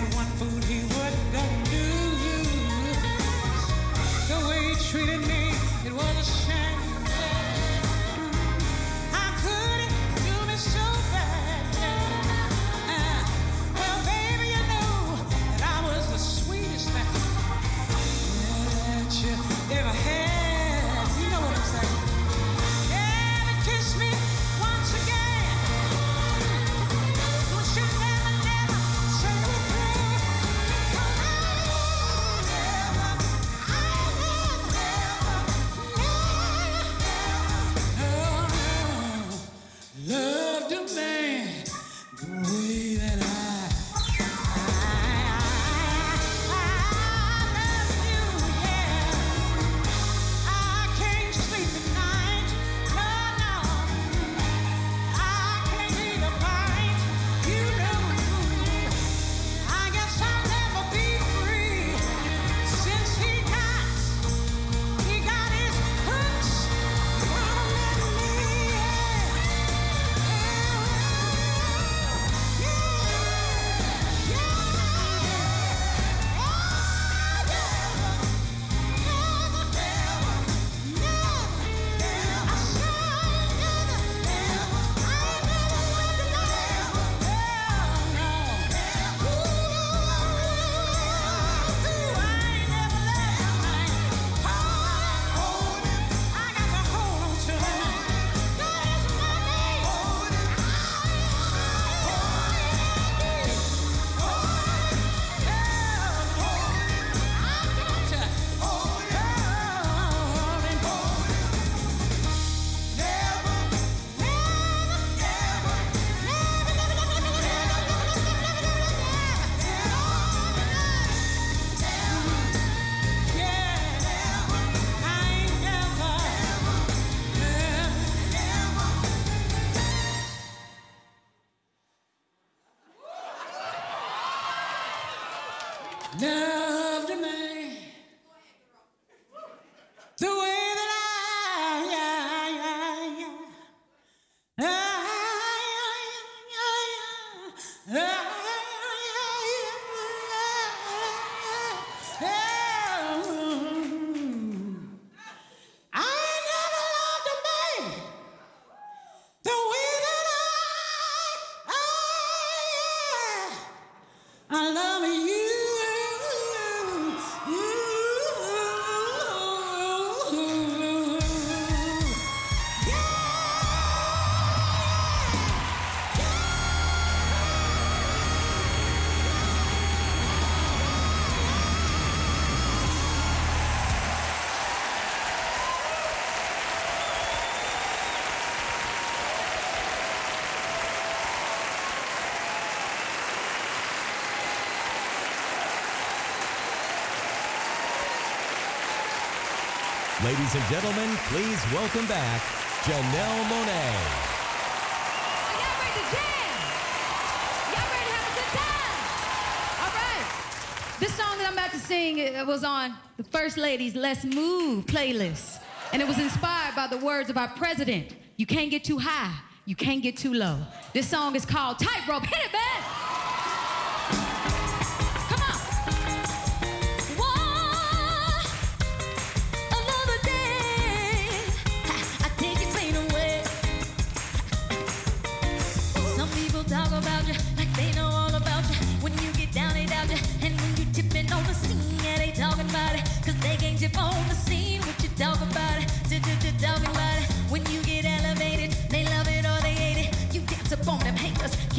had one food he wouldn't do. Ladies and gentlemen, please welcome back Janelle Monet. This song that I'm about to sing was on the First Lady's Let's Move playlist. And it was inspired by the words of our president. You can't get too high, you can't get too low. This song is called Tightrope. Hit it, man!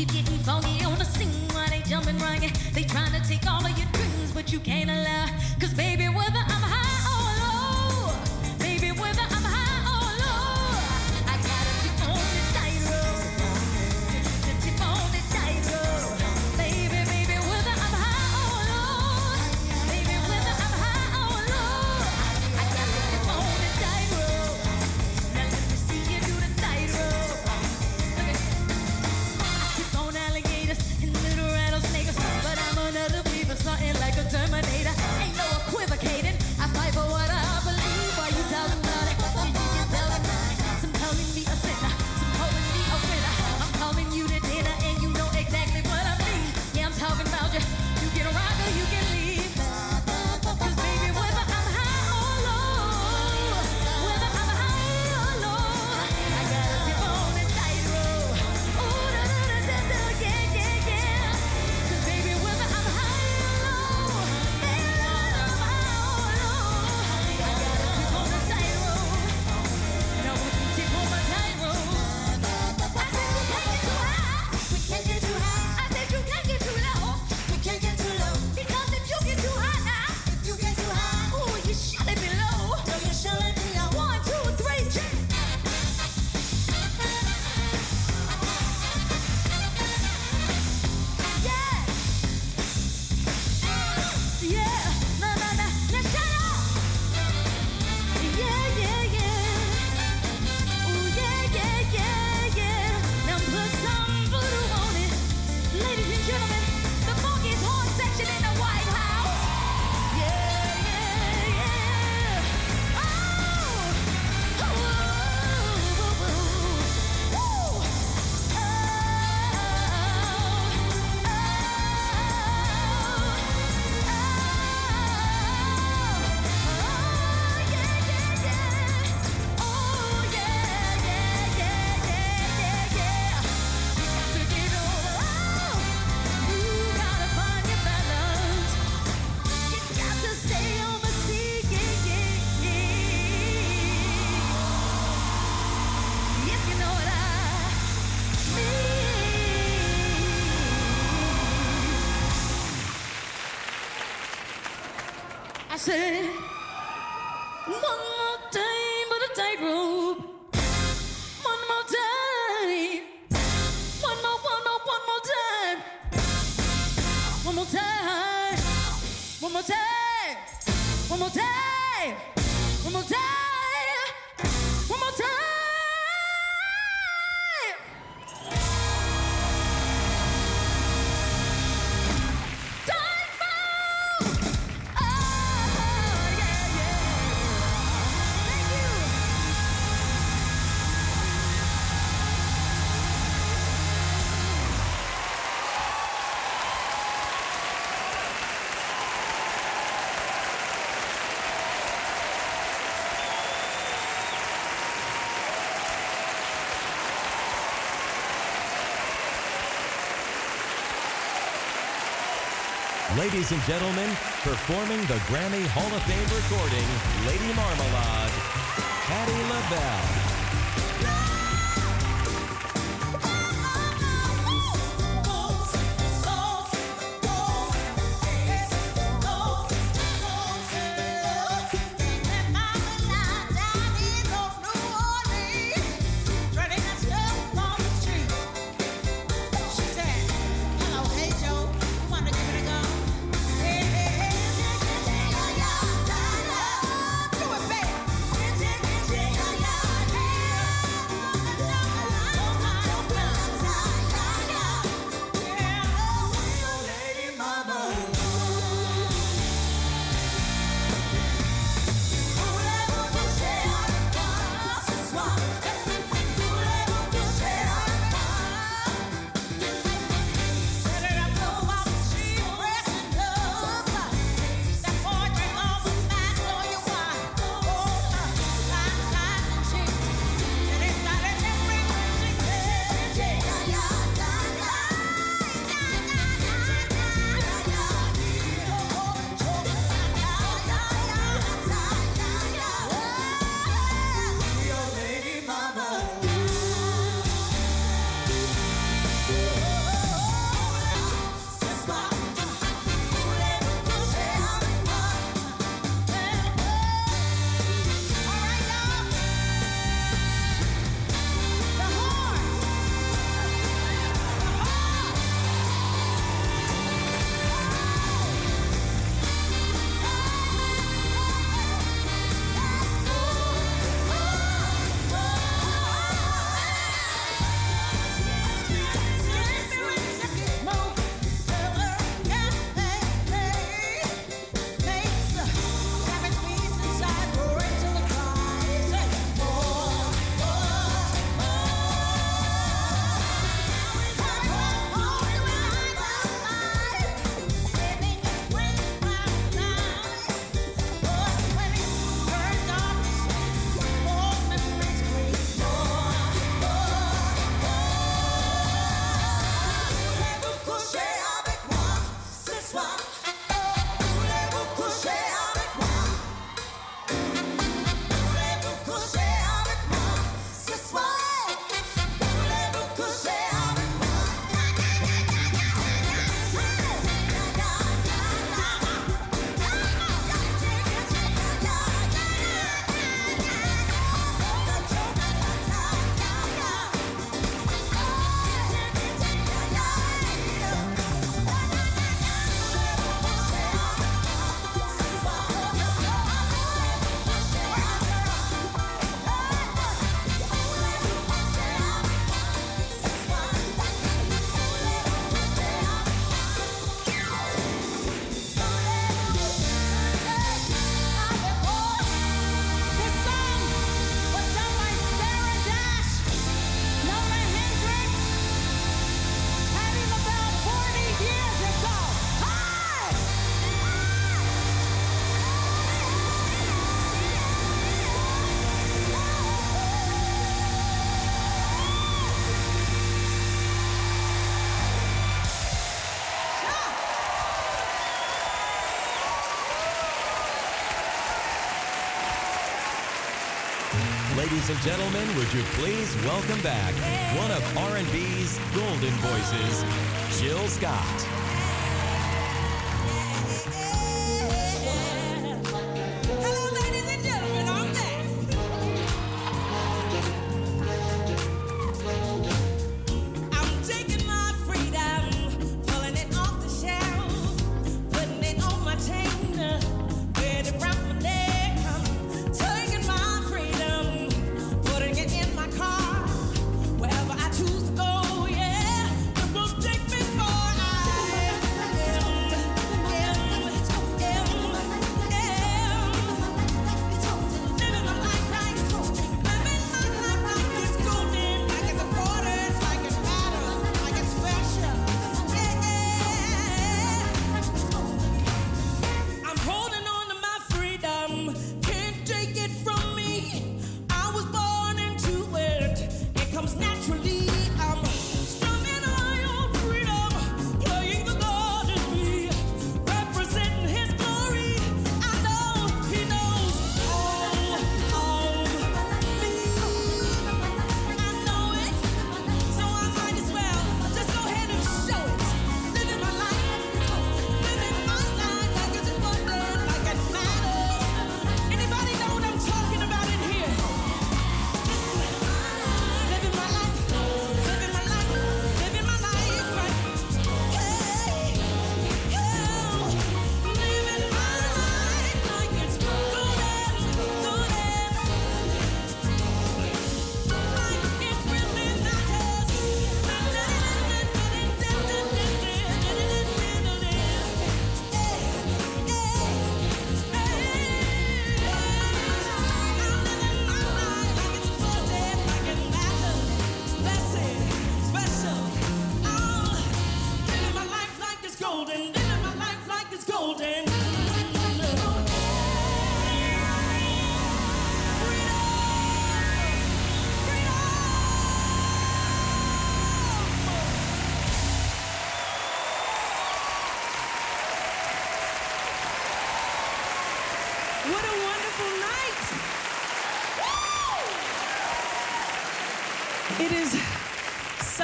Keep getting funky on the scene while they jumping you. They trying to take all of your dreams, but you can't allow. Cause baby, whether I'm say Ladies and gentlemen, performing the Grammy Hall of Fame recording, Lady Marmalade, Patti LaBelle. Ladies and gentlemen, would you please welcome back one of R&B's golden voices, Jill Scott.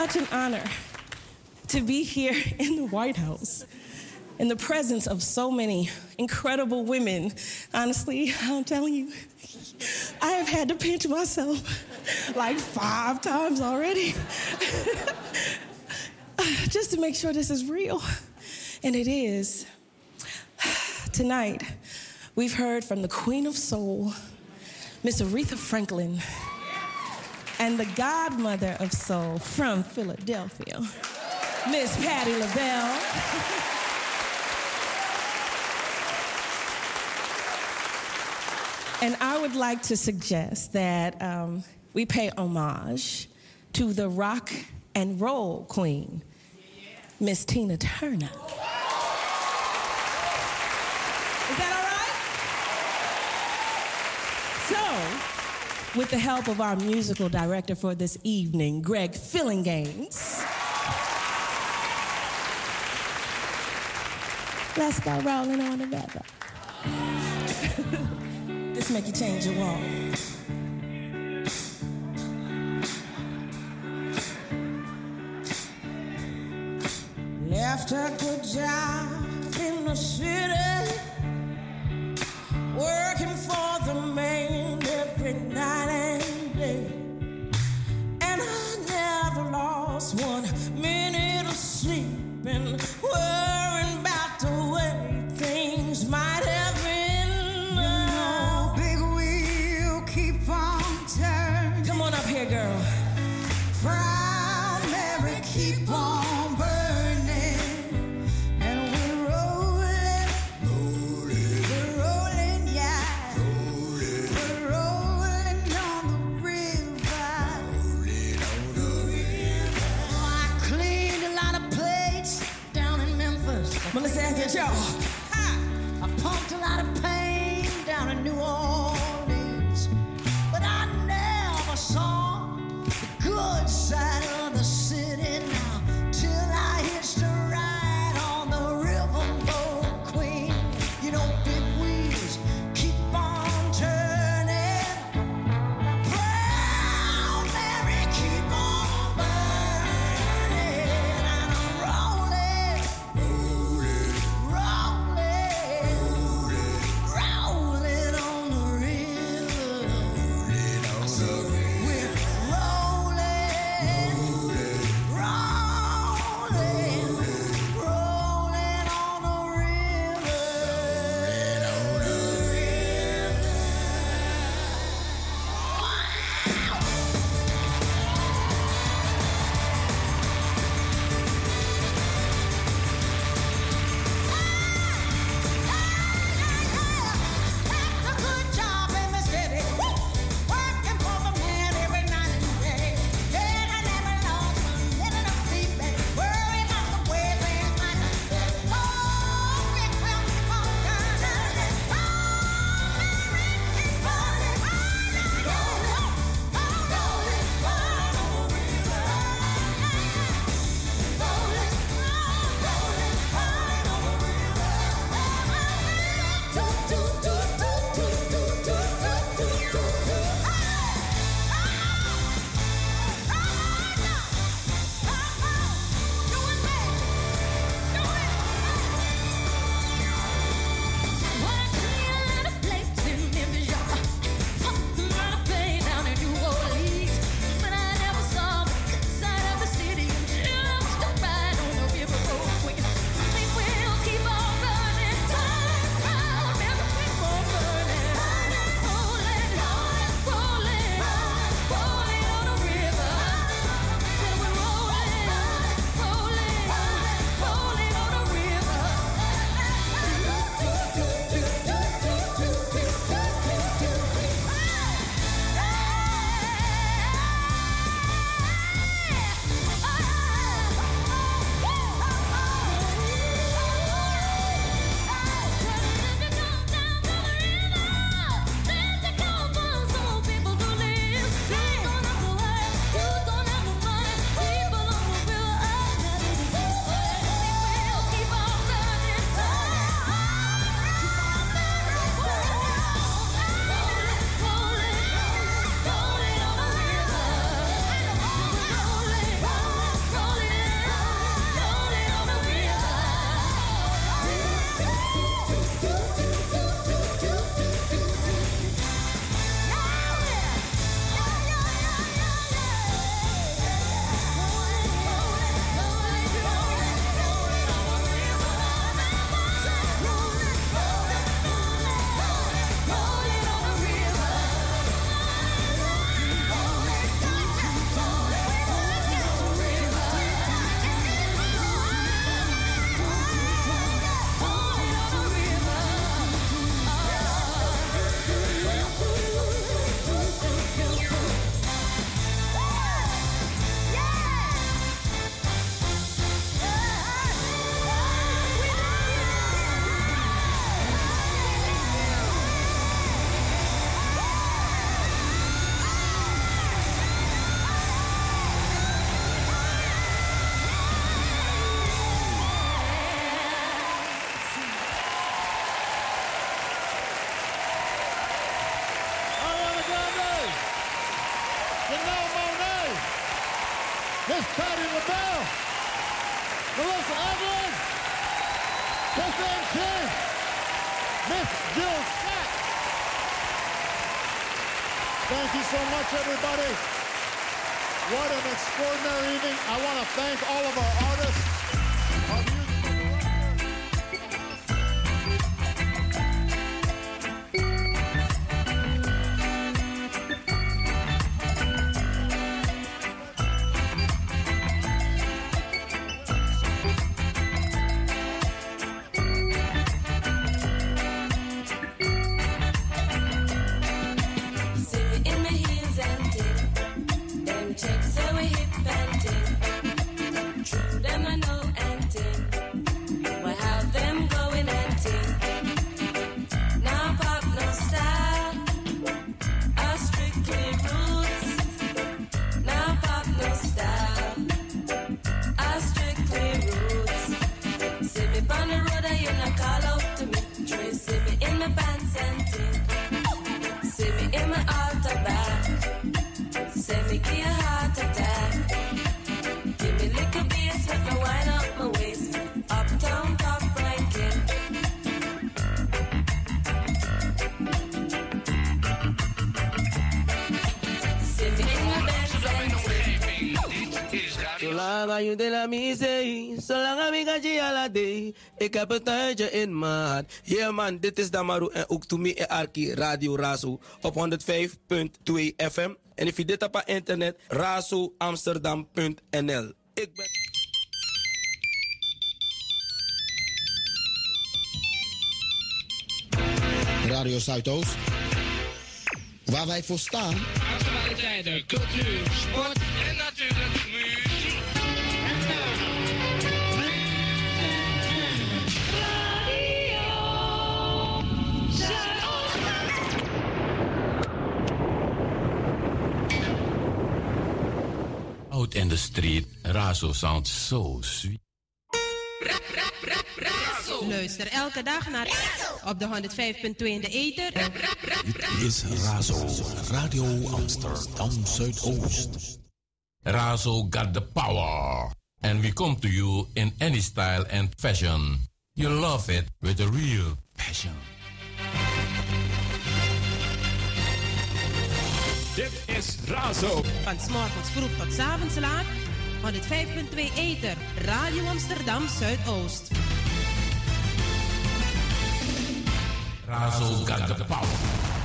Such an honor to be here in the White House in the presence of so many incredible women. Honestly, I'm telling you, I have had to pinch myself like five times already just to make sure this is real. And it is. Tonight, we've heard from the Queen of Soul, Miss Aretha Franklin, and the godmother of soul from Philadelphia, Miss Patti LaBelle. And I would like to suggest that um, we pay homage to the rock and roll queen, Miss Tina Turner. Is that all right? So, with the help of our musical director for this evening, Greg Fillinganes, let's go rolling on the weather. this make you change your walk. Left a good job in the city, working for the man night and day. And I never lost one minute of sleep worrying now. Thank all of our je de la mise, zolang ik ga je ala day. Ik heb het tijdje in hart. Yeah man, dit is Damaru en ook to me en Arki Radio Razo op 105.2 FM. En if je dit op internet, razoamsterdam.nl. Ik ben... Radio Zuidoost. Waar wij voor staan. Actualiteiten, cultuur, sport en natuurlijk Out in the street, Razo sounds so sweet. Luister elke dag naar op de 105.2 in de ether. Dit is Razo, Radio Amsterdam Zuidoost. Razo got the power. And we come to you in any style and fashion. You love it with a real passion. Dit Razo. Van 's morgens vroeg tot 's avonds laat. 105.2 ether. Radio Amsterdam Zuidoost. Razo got the power.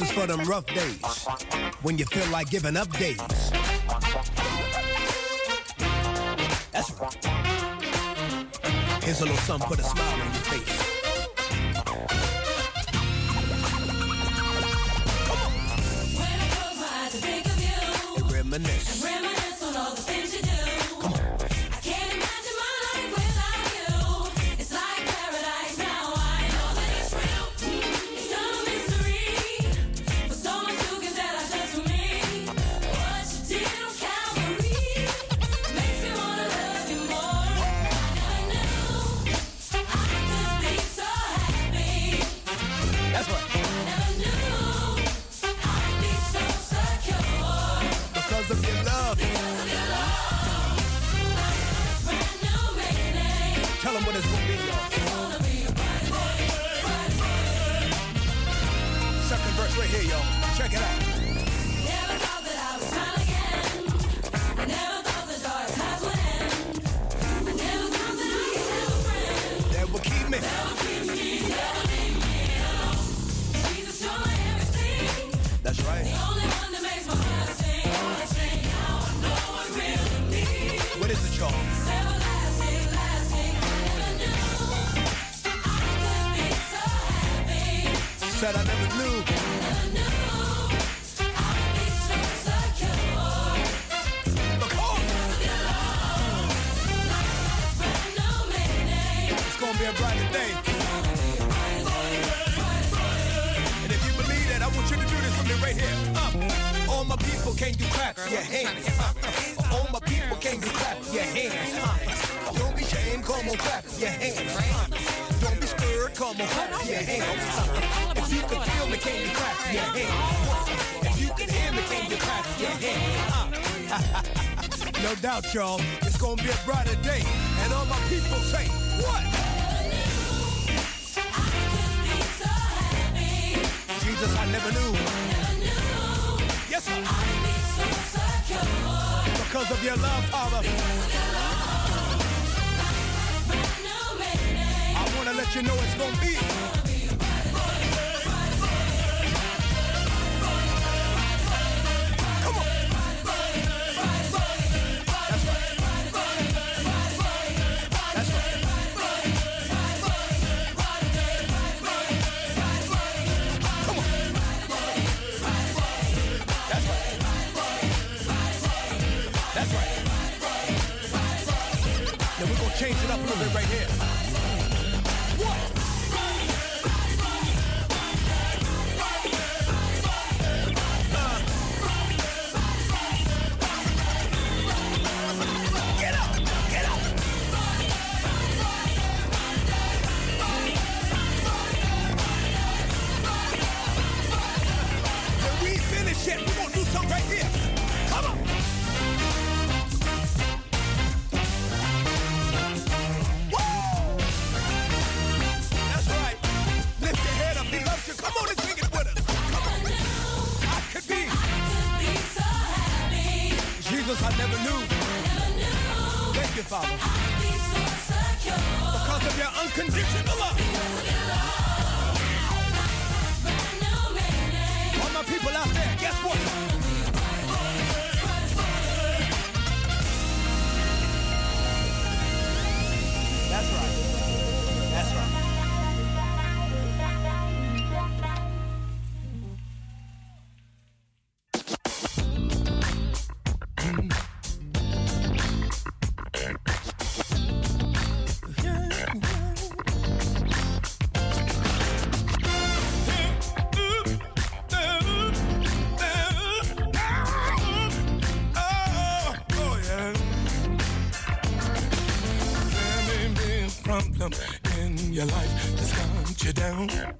Is for them rough days when you feel like giving up days. That's right. Here's a little something, put a smile on your face. show. Got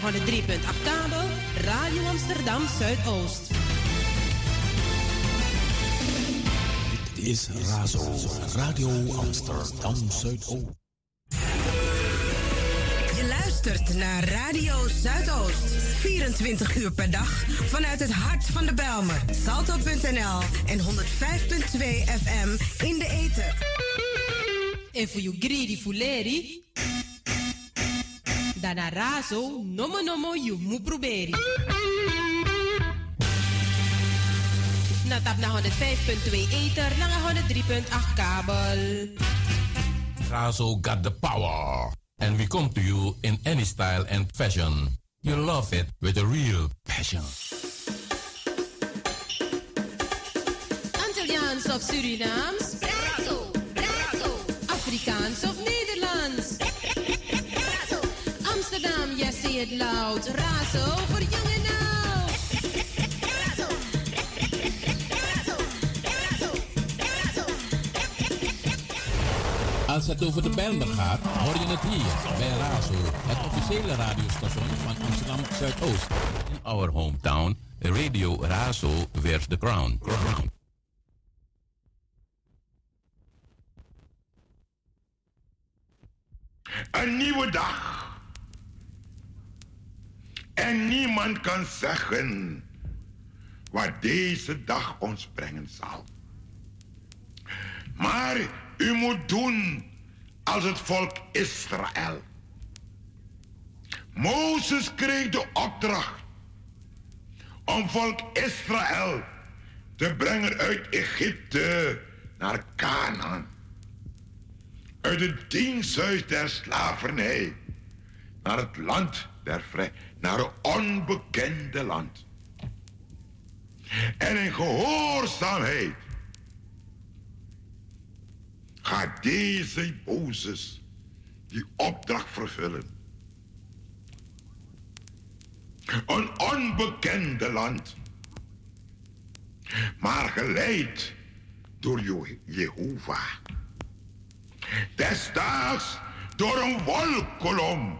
103.8 kabel, Radio Amsterdam Zuidoost. Dit is Razo, Radio Amsterdam Zuidoost. Je luistert naar Radio Zuidoost. 24 uur per dag vanuit het hart van de Belmer. Salto.nl en 105.2 FM in de ether. En voor you greedy fuleri. Dana razo, nomo nomo you mu proberi. Na tap na 105.2 ether, na 103.8 kabel. Razo got the power. And we come to you in any style and fashion. You love it with a real passion. Antilliaans of Surinaams? Razo, razo. Afrikaans of Nederlands? Amsterdam, yes, say it loud. Razo voor jong en oud. Als het over de Bijlmer gaat, hoor je het hier bij Razo, het officiële radiostation van Amsterdam Zuidoost. In our hometown, Radio Razo wears the crown. crown. Een nieuwe dag. En niemand kan zeggen wat deze dag ons brengen zal. Maar u moet doen als het volk Israël. Mozes kreeg de opdracht om volk Israël te brengen uit Egypte naar Canaan. Uit het diensthuis der slavernij naar het land der vrij, naar het onbekende land. En in gehoorzaamheid gaat deze Mozes die opdracht vervullen. Een onbekende land, maar geleid door Je- Jehovah. Desdaags door een wolkolom,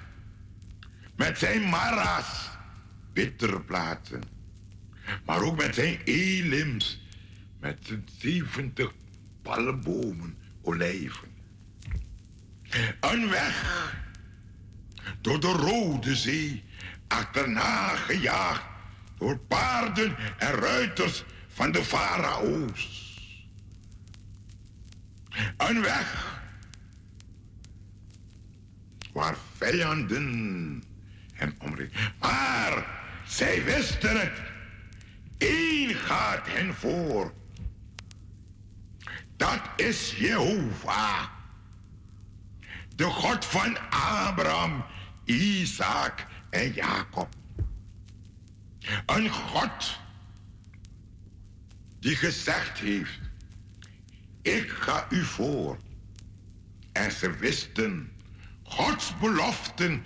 met zijn mara's, bitterplaten. Maar ook met zijn elims, met zijn 70 palmbomen, olijven. Een weg door de Rode Zee, achterna gejaagd door paarden en ruiters van de farao's. Een weg waar vijanden hem omringen. Maar zij wisten het. Gaat hen voor. Dat is Jehovah. De God van Abraham, Isaac en Jacob. Een God die gezegd heeft, ik ga u voor. En ze wisten, Gods beloften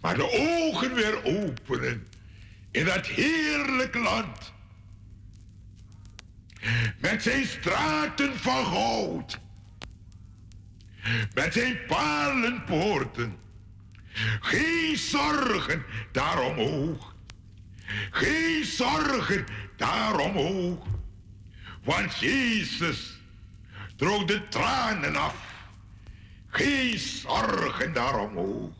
Maar de ogen weer openen in dat heerlijk land. Met zijn straten van goud. Met zijn palenpoorten. Geen zorgen daarom hoog. Geen zorgen daarom hoog. Want Jezus droog de tranen af. Geen zorgen daarom hoog.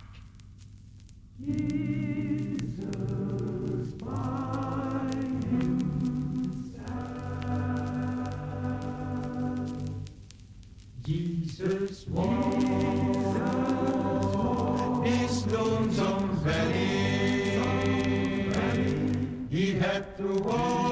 Jesus walked this lonesome valley. He had to walk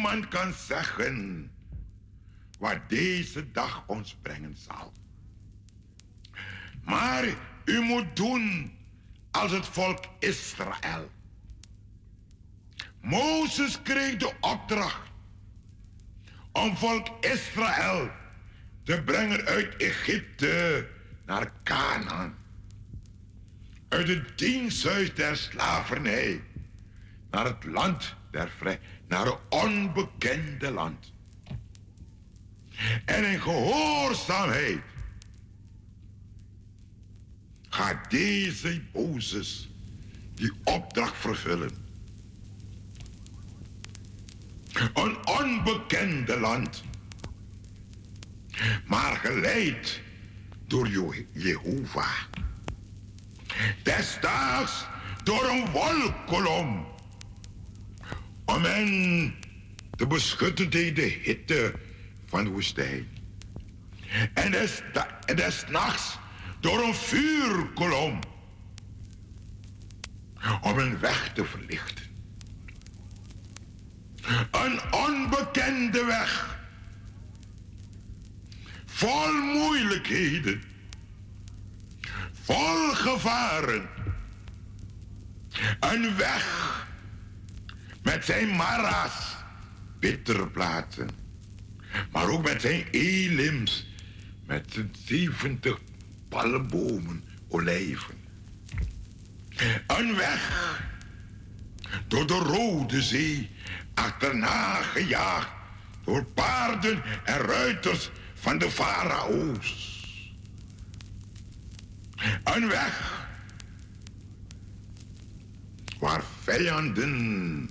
niemand kan zeggen wat deze dag ons brengen zal. Maar u moet doen als het volk Israël. Mozes kreeg de opdracht om volk Israël te brengen uit Egypte naar Canaan. Uit het diensthuis der slavernij naar het land der vrij, naar een onbekende land. En in gehoorzaamheid gaat deze Mozes die opdracht vervullen. Een onbekende land. Maar geleid door Je- Jehovah. Destijds door een wolkolom. Te beschutten tegen de hitte van de woestijn. En des, en des nachts door een vuurkolom. Om een weg te verlichten. Een onbekende weg. Vol moeilijkheden. Vol gevaren. Een weg met zijn mara's, bittere plaatsen. Maar ook met zijn elims, met zijn 70 palmbomen, olijven. Een weg door de Rode Zee, achterna gejaagd door paarden en ruiters van de farao's. Een weg waar vijanden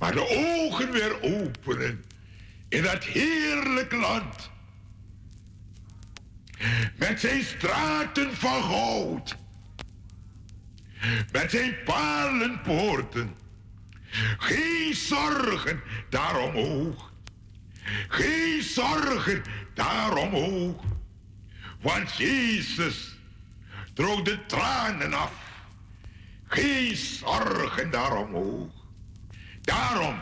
Maar de ogen weer openen in dat heerlijk land. Met zijn straten van goud. Met zijn palenpoorten. Geen zorgen daaromhoog. Geen zorgen daaromhoog. Want Jezus droog de tranen af. Geen zorgen daaromhoog. Daarom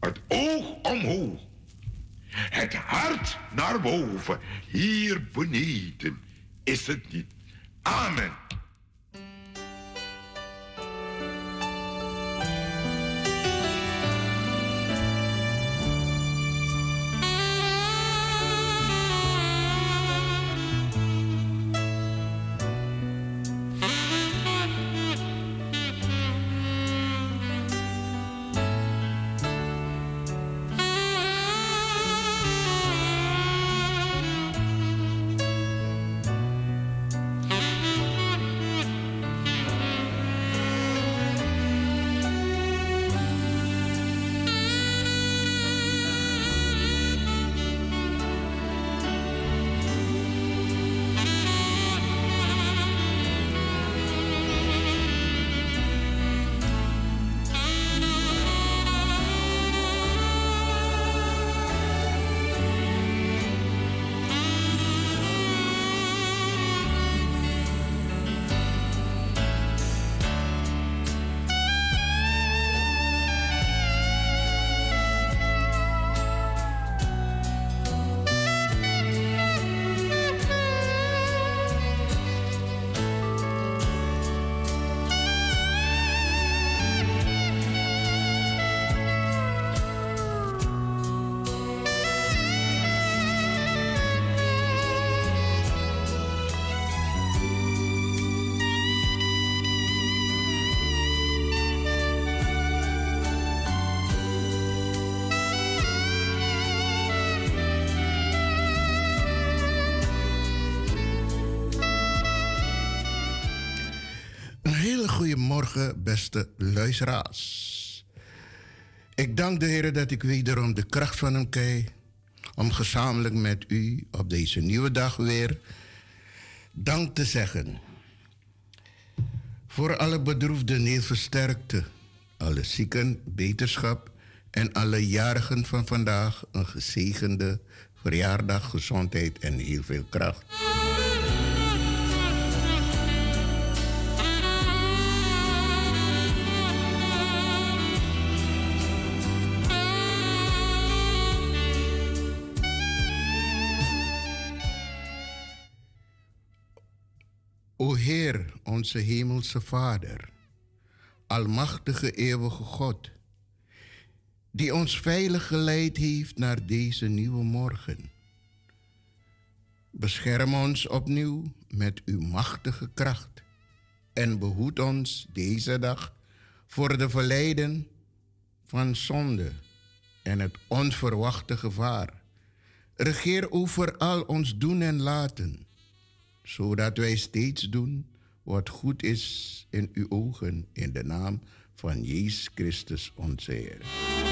het oog omhoog. Het hart naar boven. Hier beneden is het niet. Amen. Goedemorgen, beste luisteraars. Ik dank de Heer dat ik wederom de kracht van Hem krijg om gezamenlijk met u op deze nieuwe dag weer dank te zeggen. Voor alle bedroefden heel versterkte, alle zieken beterschap en alle jarigen van vandaag een gezegende verjaardag, gezondheid en heel veel kracht. O Heer, onze hemelse Vader, Almachtige eeuwige God, die ons veilig geleid heeft naar deze nieuwe morgen. Bescherm ons opnieuw met uw machtige kracht en behoed ons deze dag voor de verleiden van zonde en het onverwachte gevaar. Regeer over al ons doen en laten zodat wij steeds doen wat goed is in uw ogen, in de naam van Jezus Christus, onze Heer.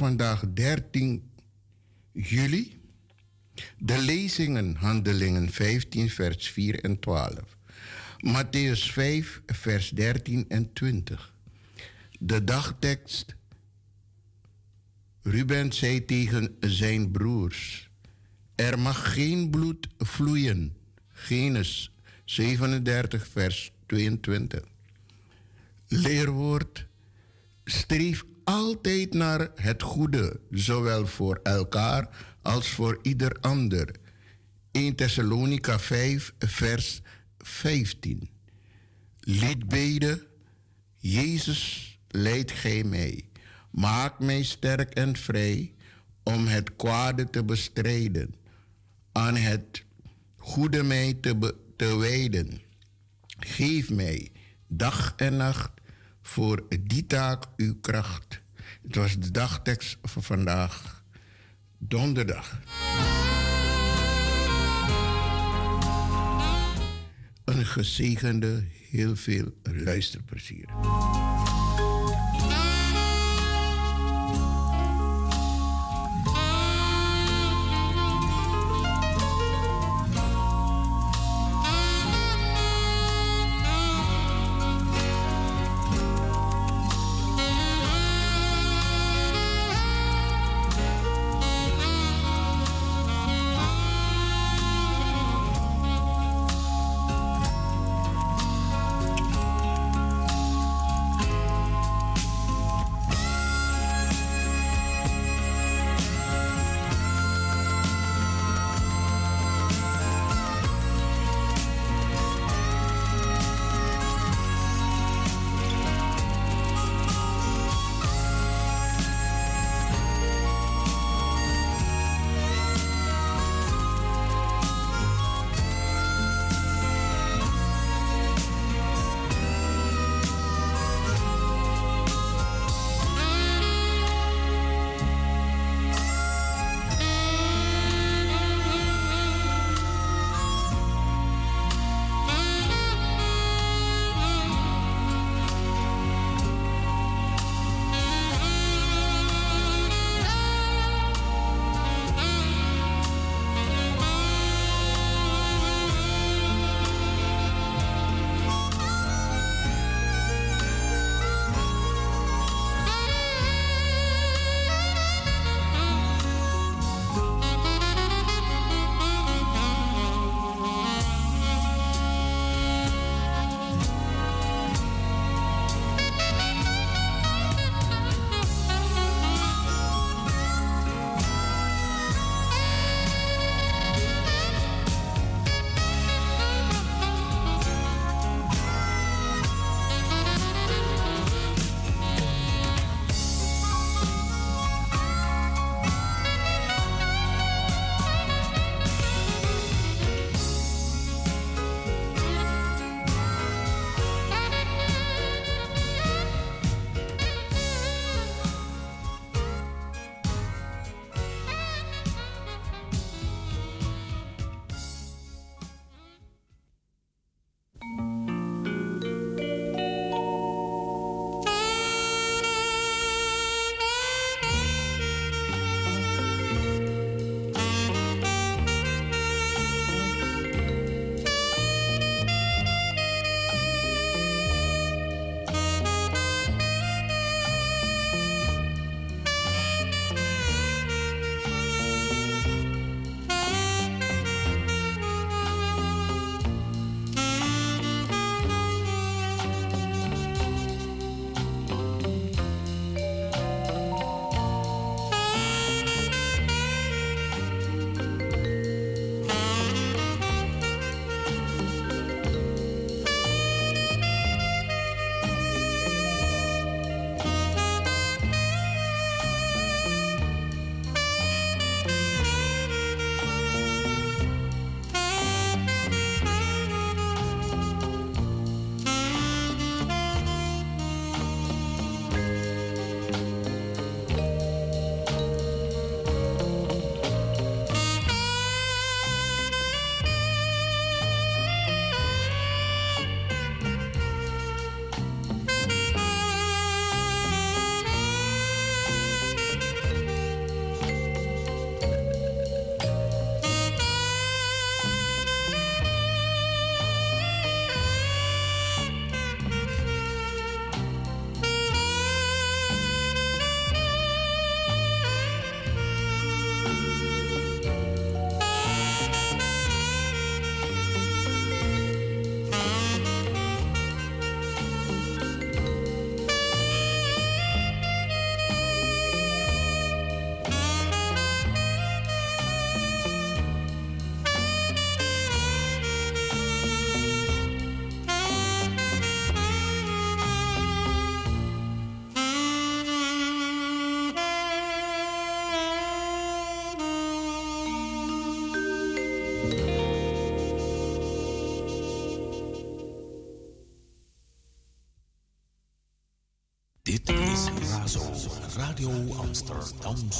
Vandaag 13 juli. De lezingen, handelingen 15, vers 4 en 12. Matthäus 5, vers 13 en 20. De dagtekst. Ruben zei tegen zijn broers: Er mag geen bloed vloeien. Genesis 37, vers 22. Leerwoord. Streef altijd naar het goede, zowel voor elkaar als voor ieder ander. 1 Thessalonica 5, vers 15. Liedbeden, Jezus, leid gij mij. Maak mij sterk en vrij om het kwade te bestrijden. Aan het goede mij te, te wijden. Geef mij dag en nacht voor die taak uw kracht. Het was de dagtekst voor vandaag, donderdag. Een gezegende, heel veel luisterplezier.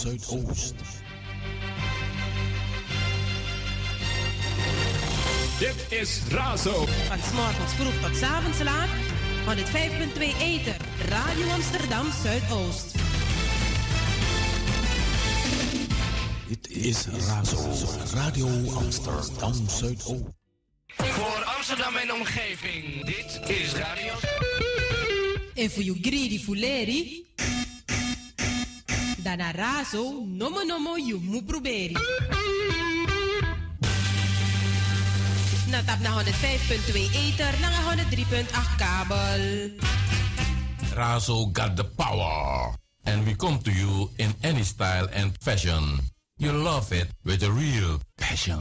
Zuidoost. Dit is Razo. Van s'morgens vroeg tot 's avonds laat. 105.2 Eter. Radio Amsterdam Zuidoost. Dit is Razo, Radio Amsterdam Zuidoost. Voor Amsterdam en omgeving, dit is Radio. En voor you greedy fuleri. Razo, nomo nomo you mu proberi. Na tap na 105.2 ether, na 103.8 kabel. Razo got the power. And we come to you in any style and fashion. You love it with a real passion.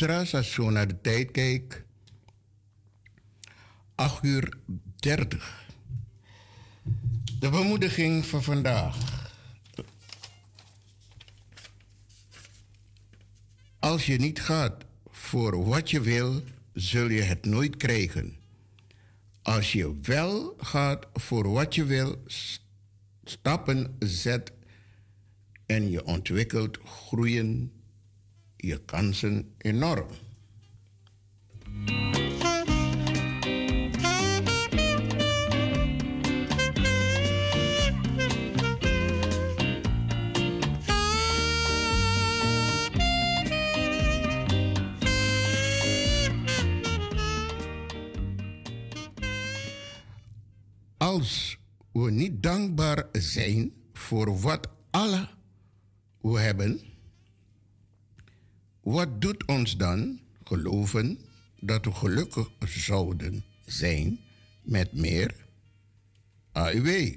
Luisteraars, als zo naar de tijd kijkt. 8 uur 30. De bemoediging van vandaag. Als je niet gaat voor wat je wil, zul je het nooit krijgen. Als je wel gaat voor wat je wil, stappen zet en je ontwikkelt, groeien je kansen enorm. Als we niet dankbaar zijn voor wat alle we hebben, wat doet ons dan geloven dat we gelukkig zouden zijn met meer AIW?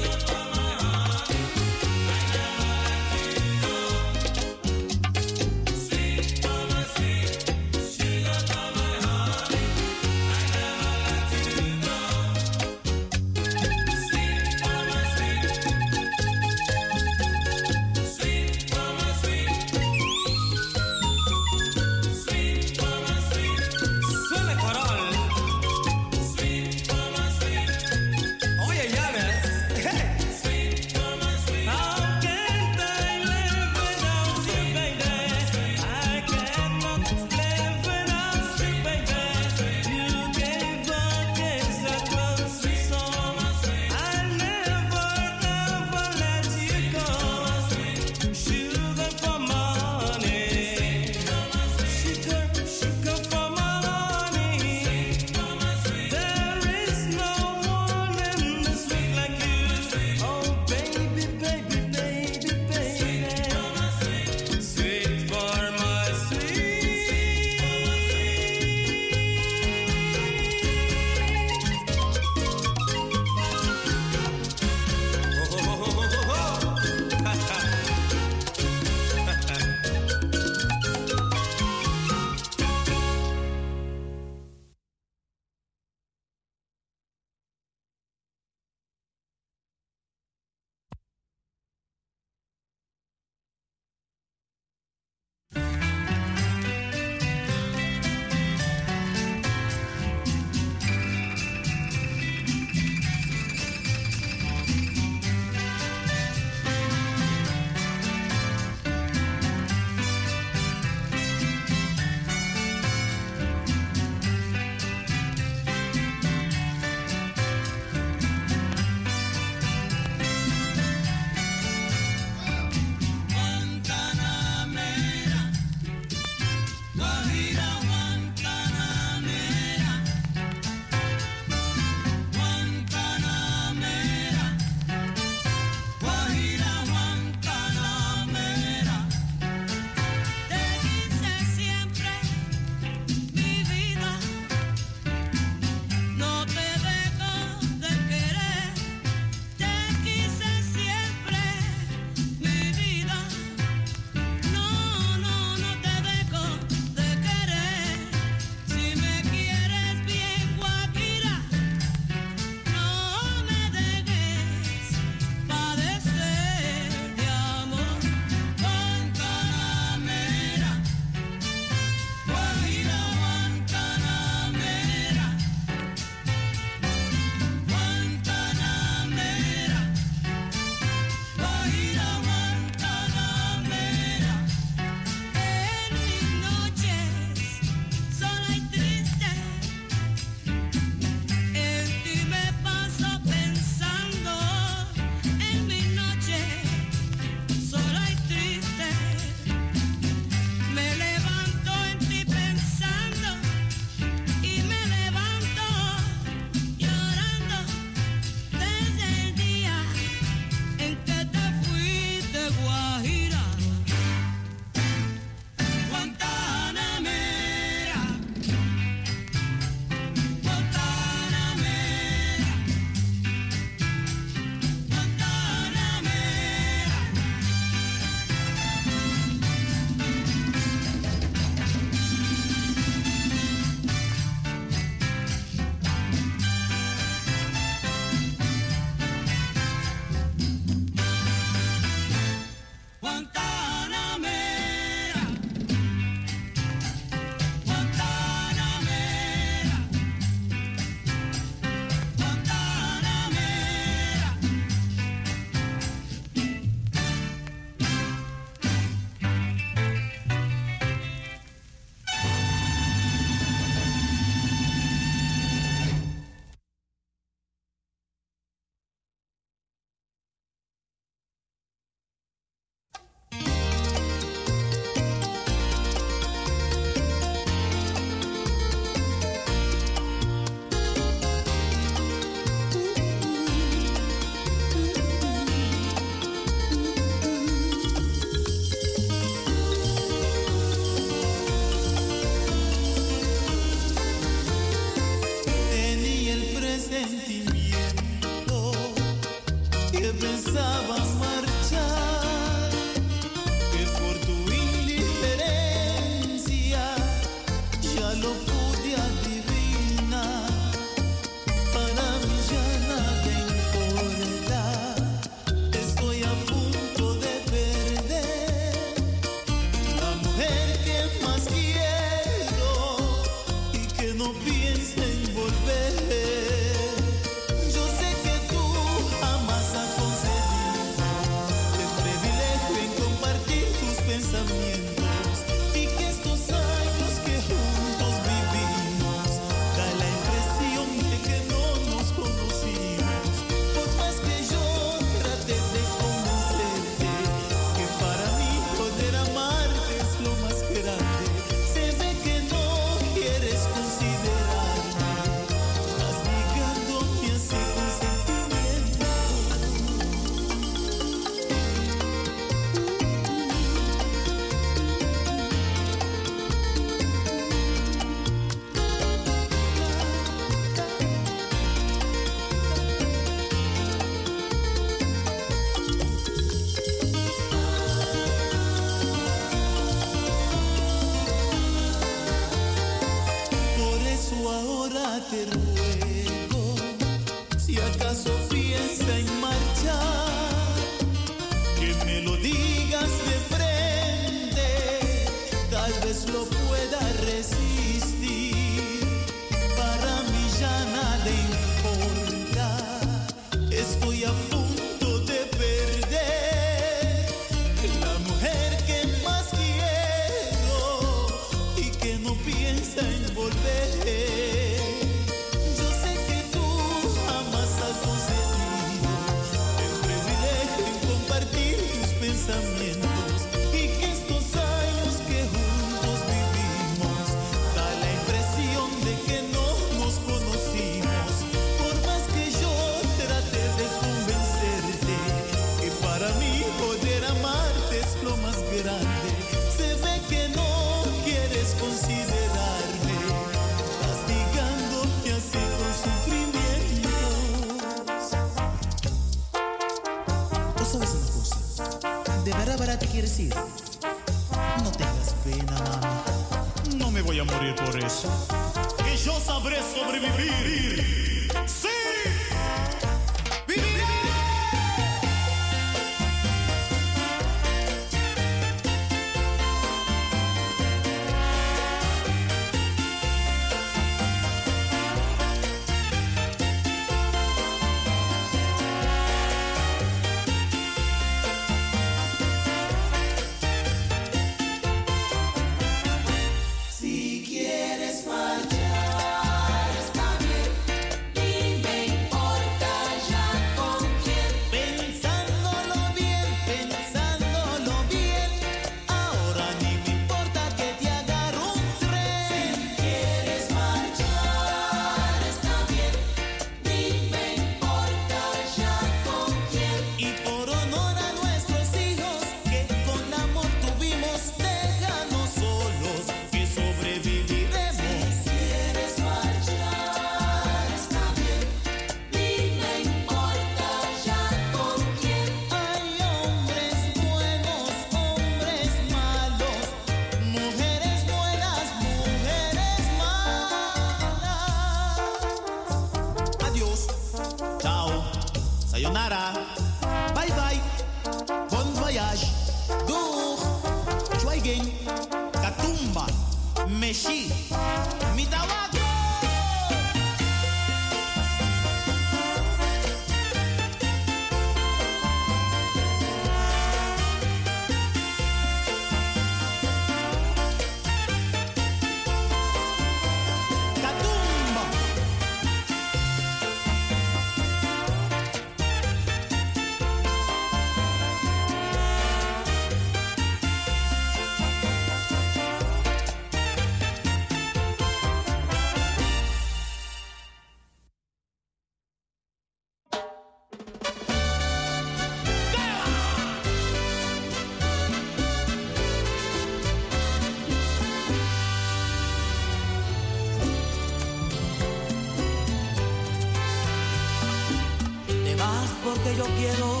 yo quiero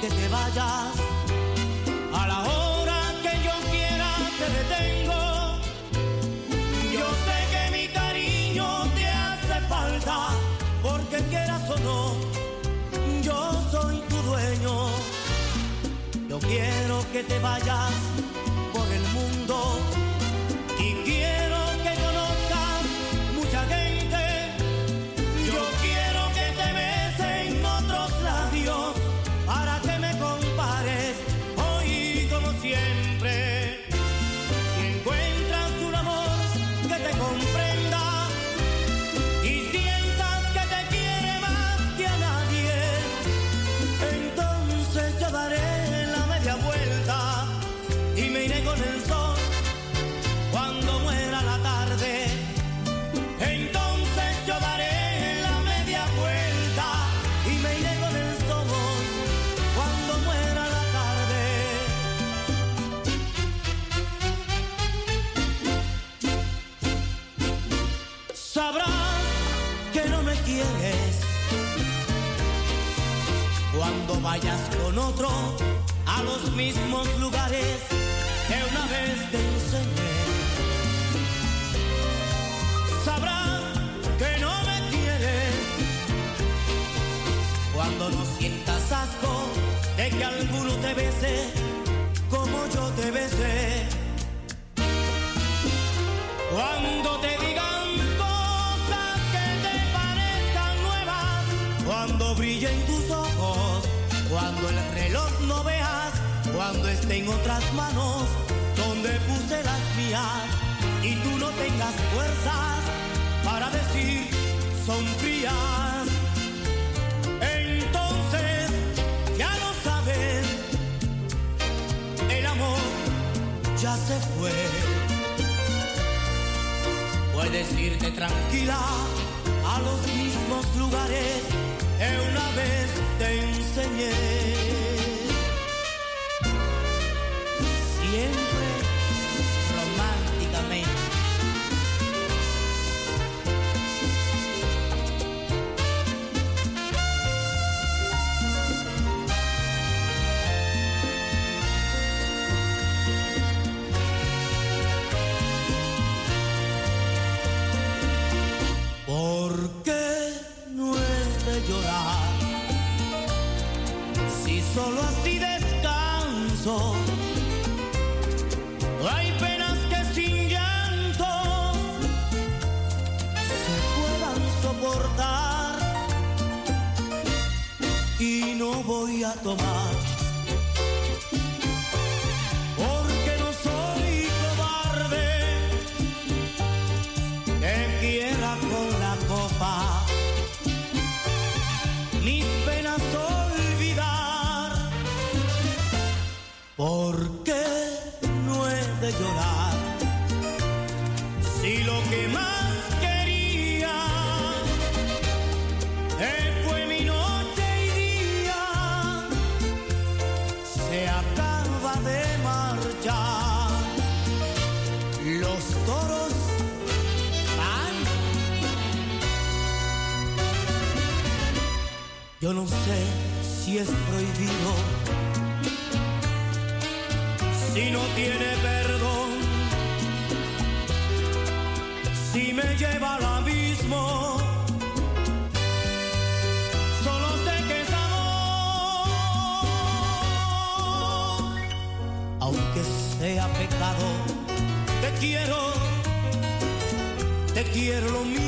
que te vayas. vayas con otro a los mismos lugares que una vez te enseñé. Sabrás que no me quieres cuando no sientas asco de que alguno te bese como yo te besé. tengo otras manos donde puse las mías y tú no tengas fuerzas para decir son frías. Entonces ya lo sabes, el amor ya se fue. Puedes irte tranquila a los mismos lugares que una vez te enseñé. bien. tomar. Yo no sé si es prohibido, si no tiene perdón, si me lleva al abismo. Solo sé que es amor, aunque sea pecado, te quiero, te quiero lo mismo.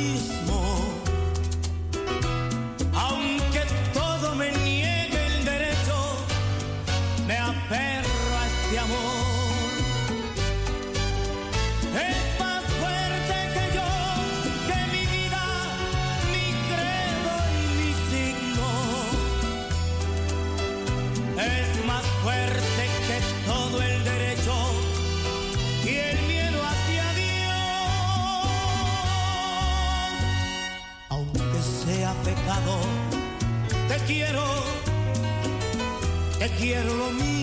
te quiero lo mío.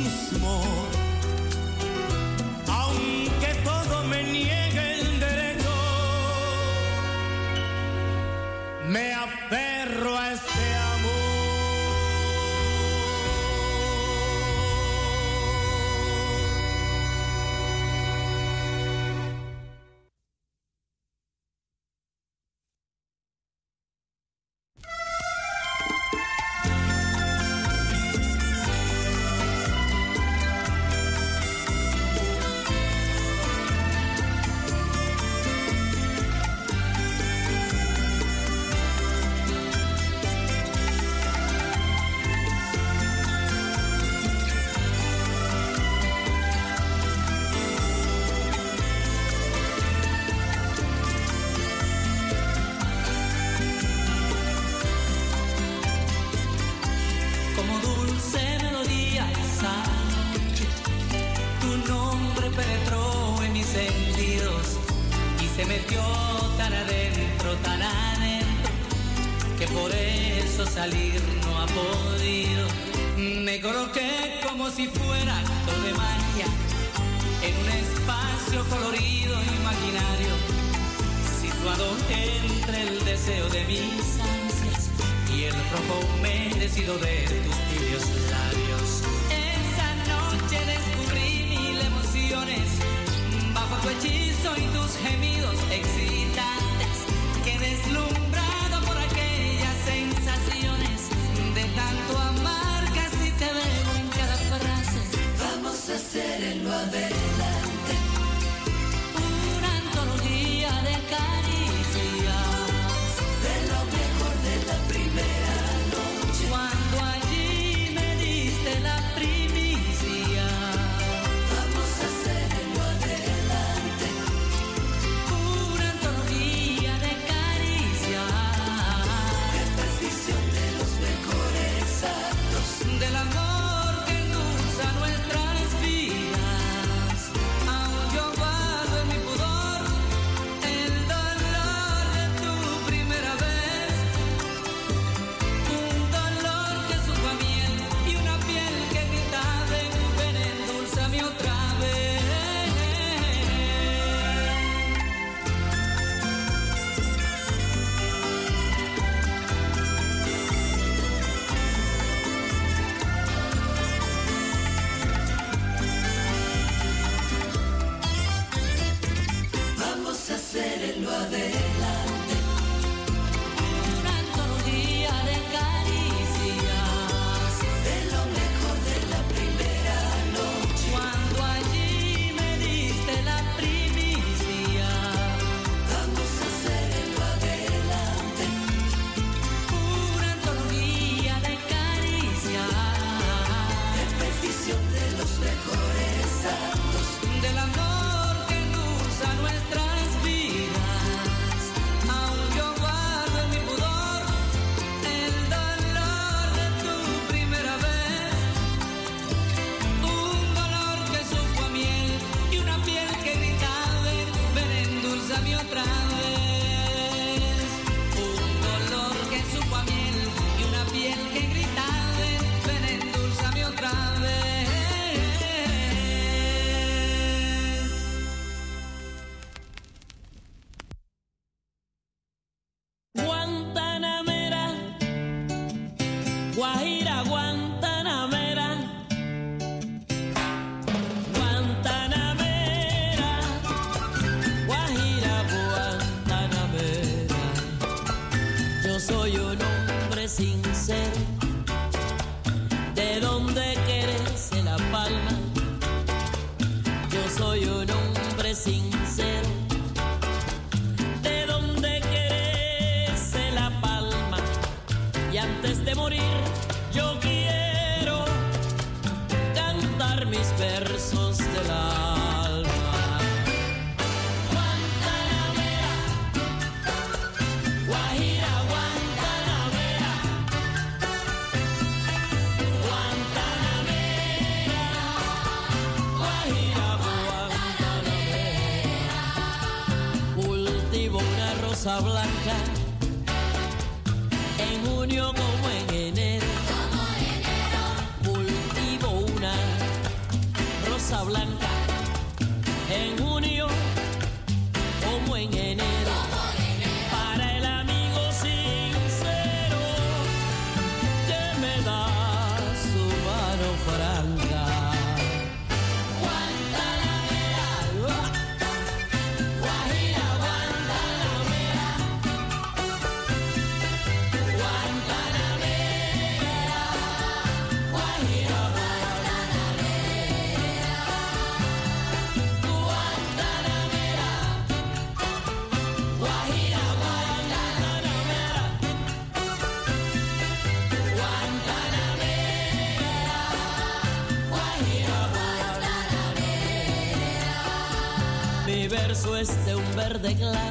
Verde claro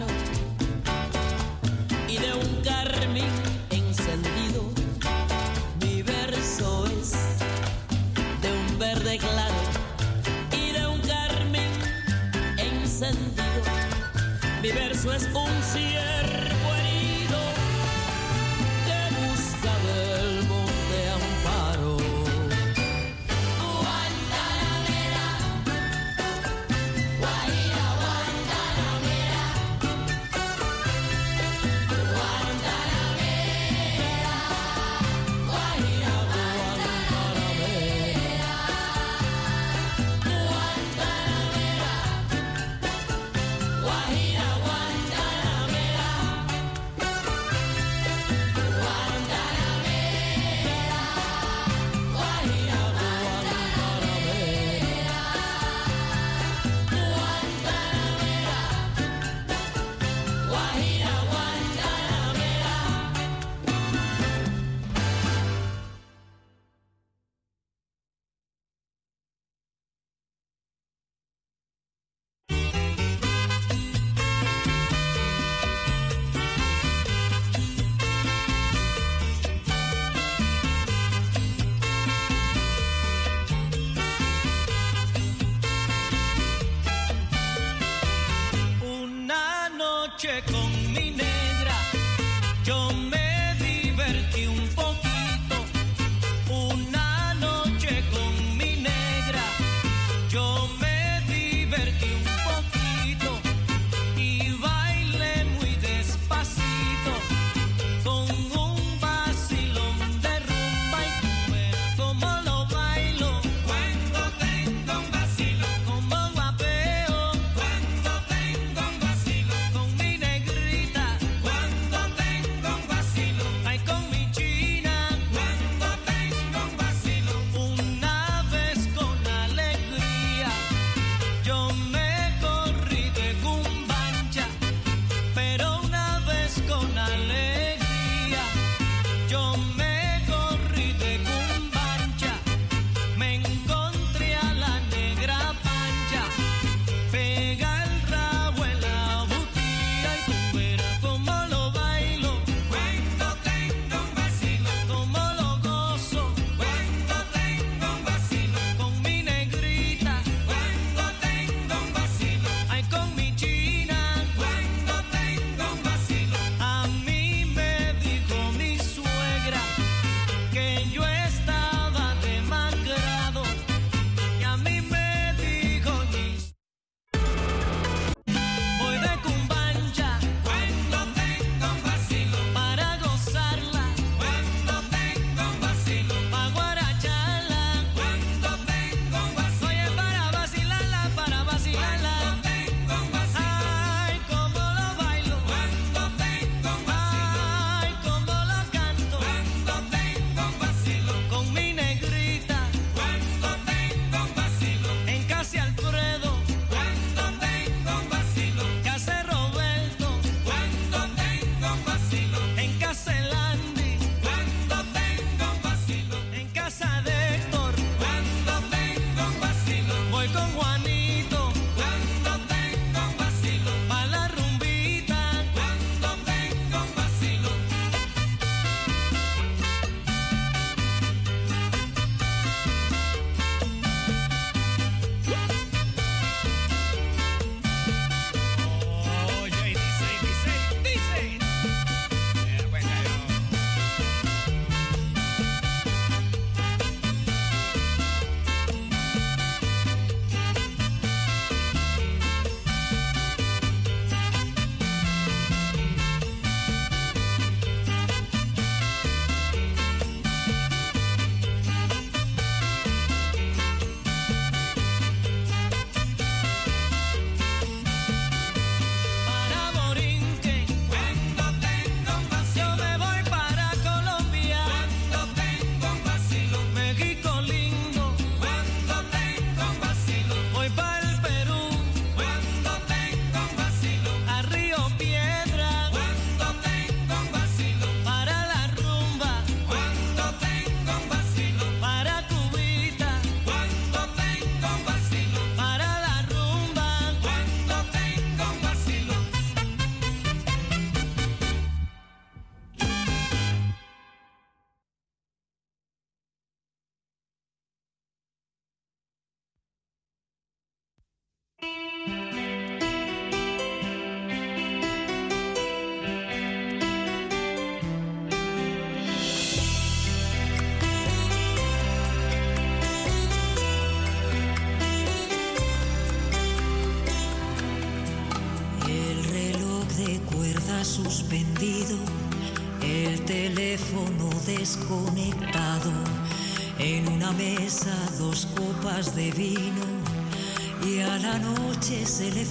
copas de vino y a la noche se le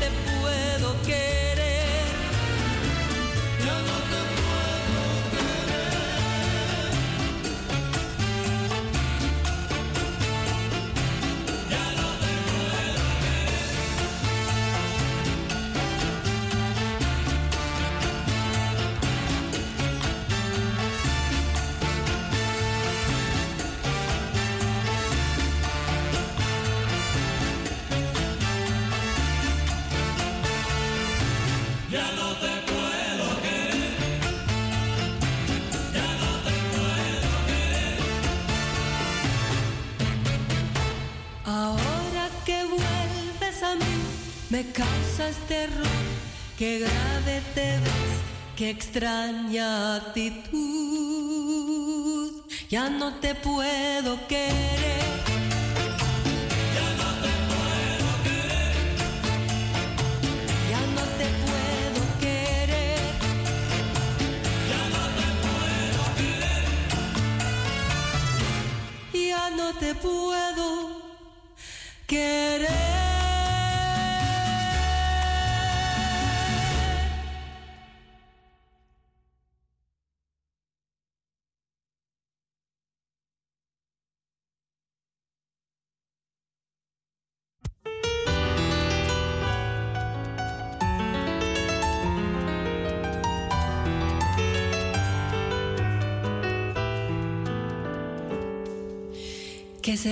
te puedo quedar. terror, qué grave te ves, qué extraña actitud. Ya no te puedo querer.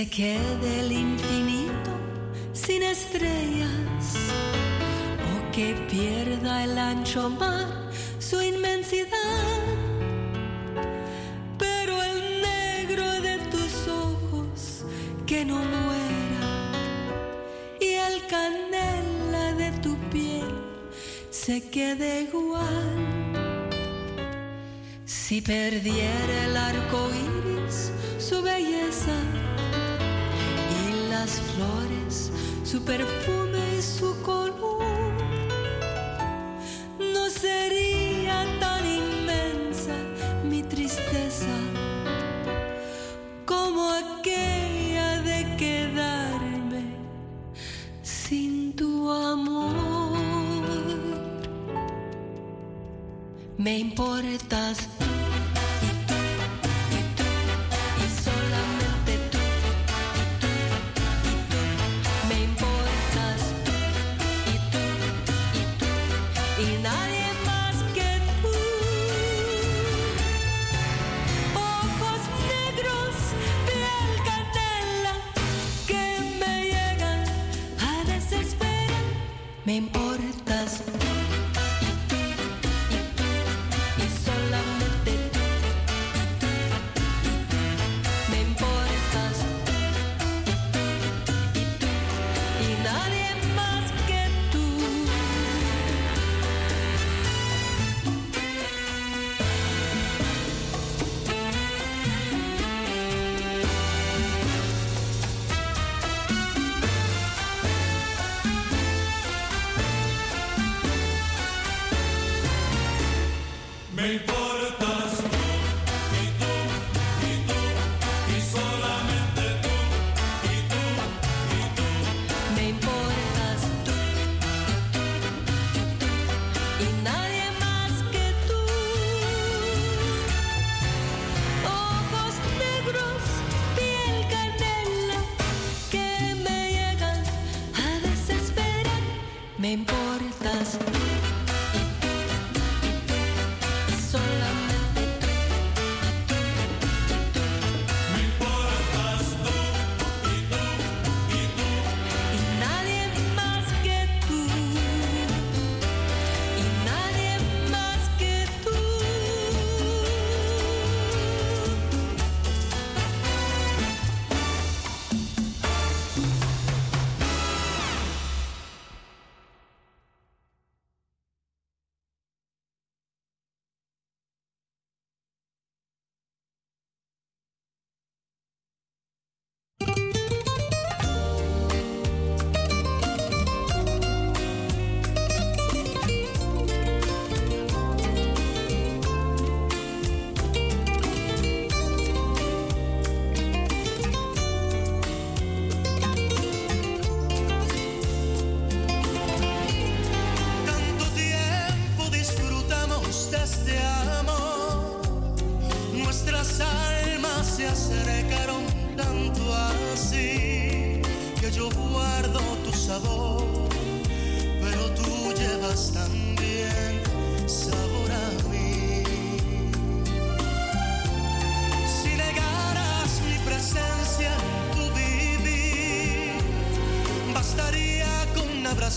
se quede el infinito sin estrellas o que pierda el ancho mar su inmensidad. Pero el negro de tus ojos que no muera y el canela de tu piel se quede igual. Si perdiera el arco iris su belleza las flores, su perfume y su color. No sería tan inmensa mi tristeza como aquella de quedarme sin tu amor. Me importas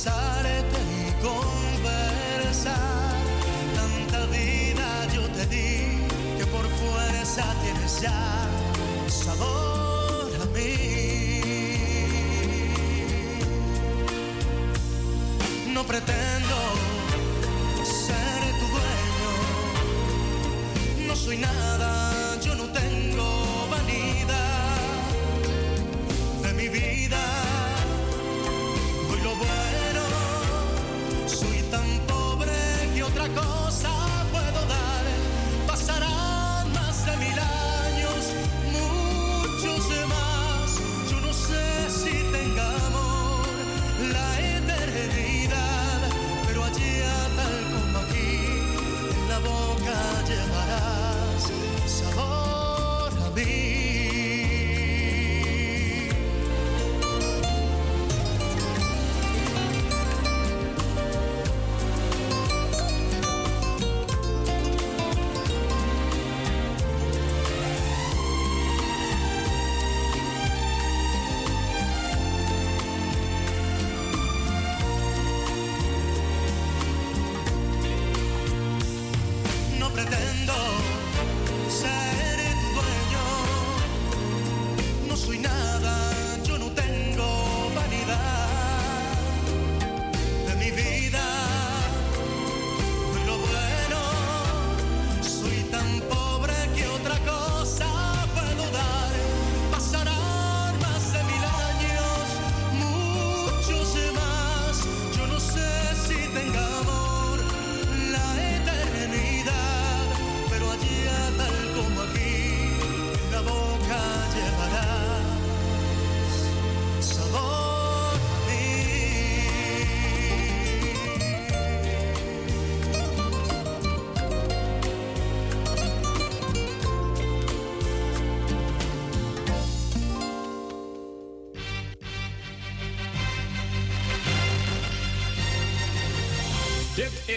pensar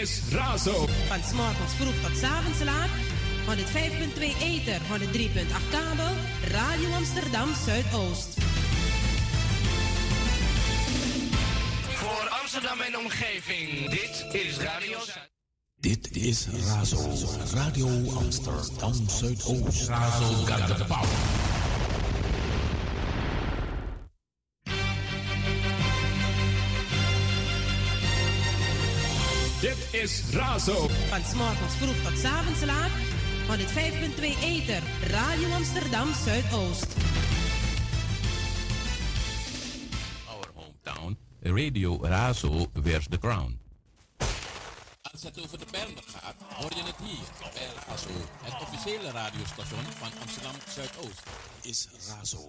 is Razo. Van s vroeg tot s avonds laat. 105.2 Eter, 103.8 kabel. Radio Amsterdam Zuidoost. Voor Amsterdam en omgeving. Dit is Radio Dit is Razo. Radio Amsterdam Zuidoost. Razo got de power. Razo. Van s'morgens vroeg tot s'avonds laat. 5.2 Eter. Radio Amsterdam Zuidoost. Our hometown. Radio Razo vers The Crown. Als het over de Berner gaat, hoor je het hier bij Razo. Het officiële radiostation van Amsterdam Zuidoost is Razo.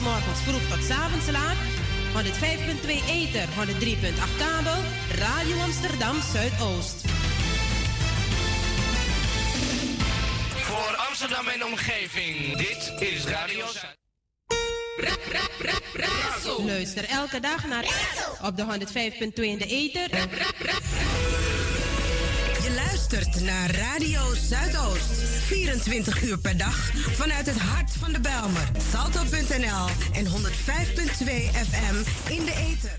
's morgens vroeg tot 's avonds laat. 105.2 Ether, 103.8 kabel. Radio Amsterdam Zuidoost. Voor Amsterdam en omgeving, dit is Radio Zuid. Luister elke dag naar op de 105.2 in de Ether. Je luistert naar Radio Zuidoost. 24 uur per dag vanuit het hart van de Belmer. Salto.nl en 105.2 FM in de ether.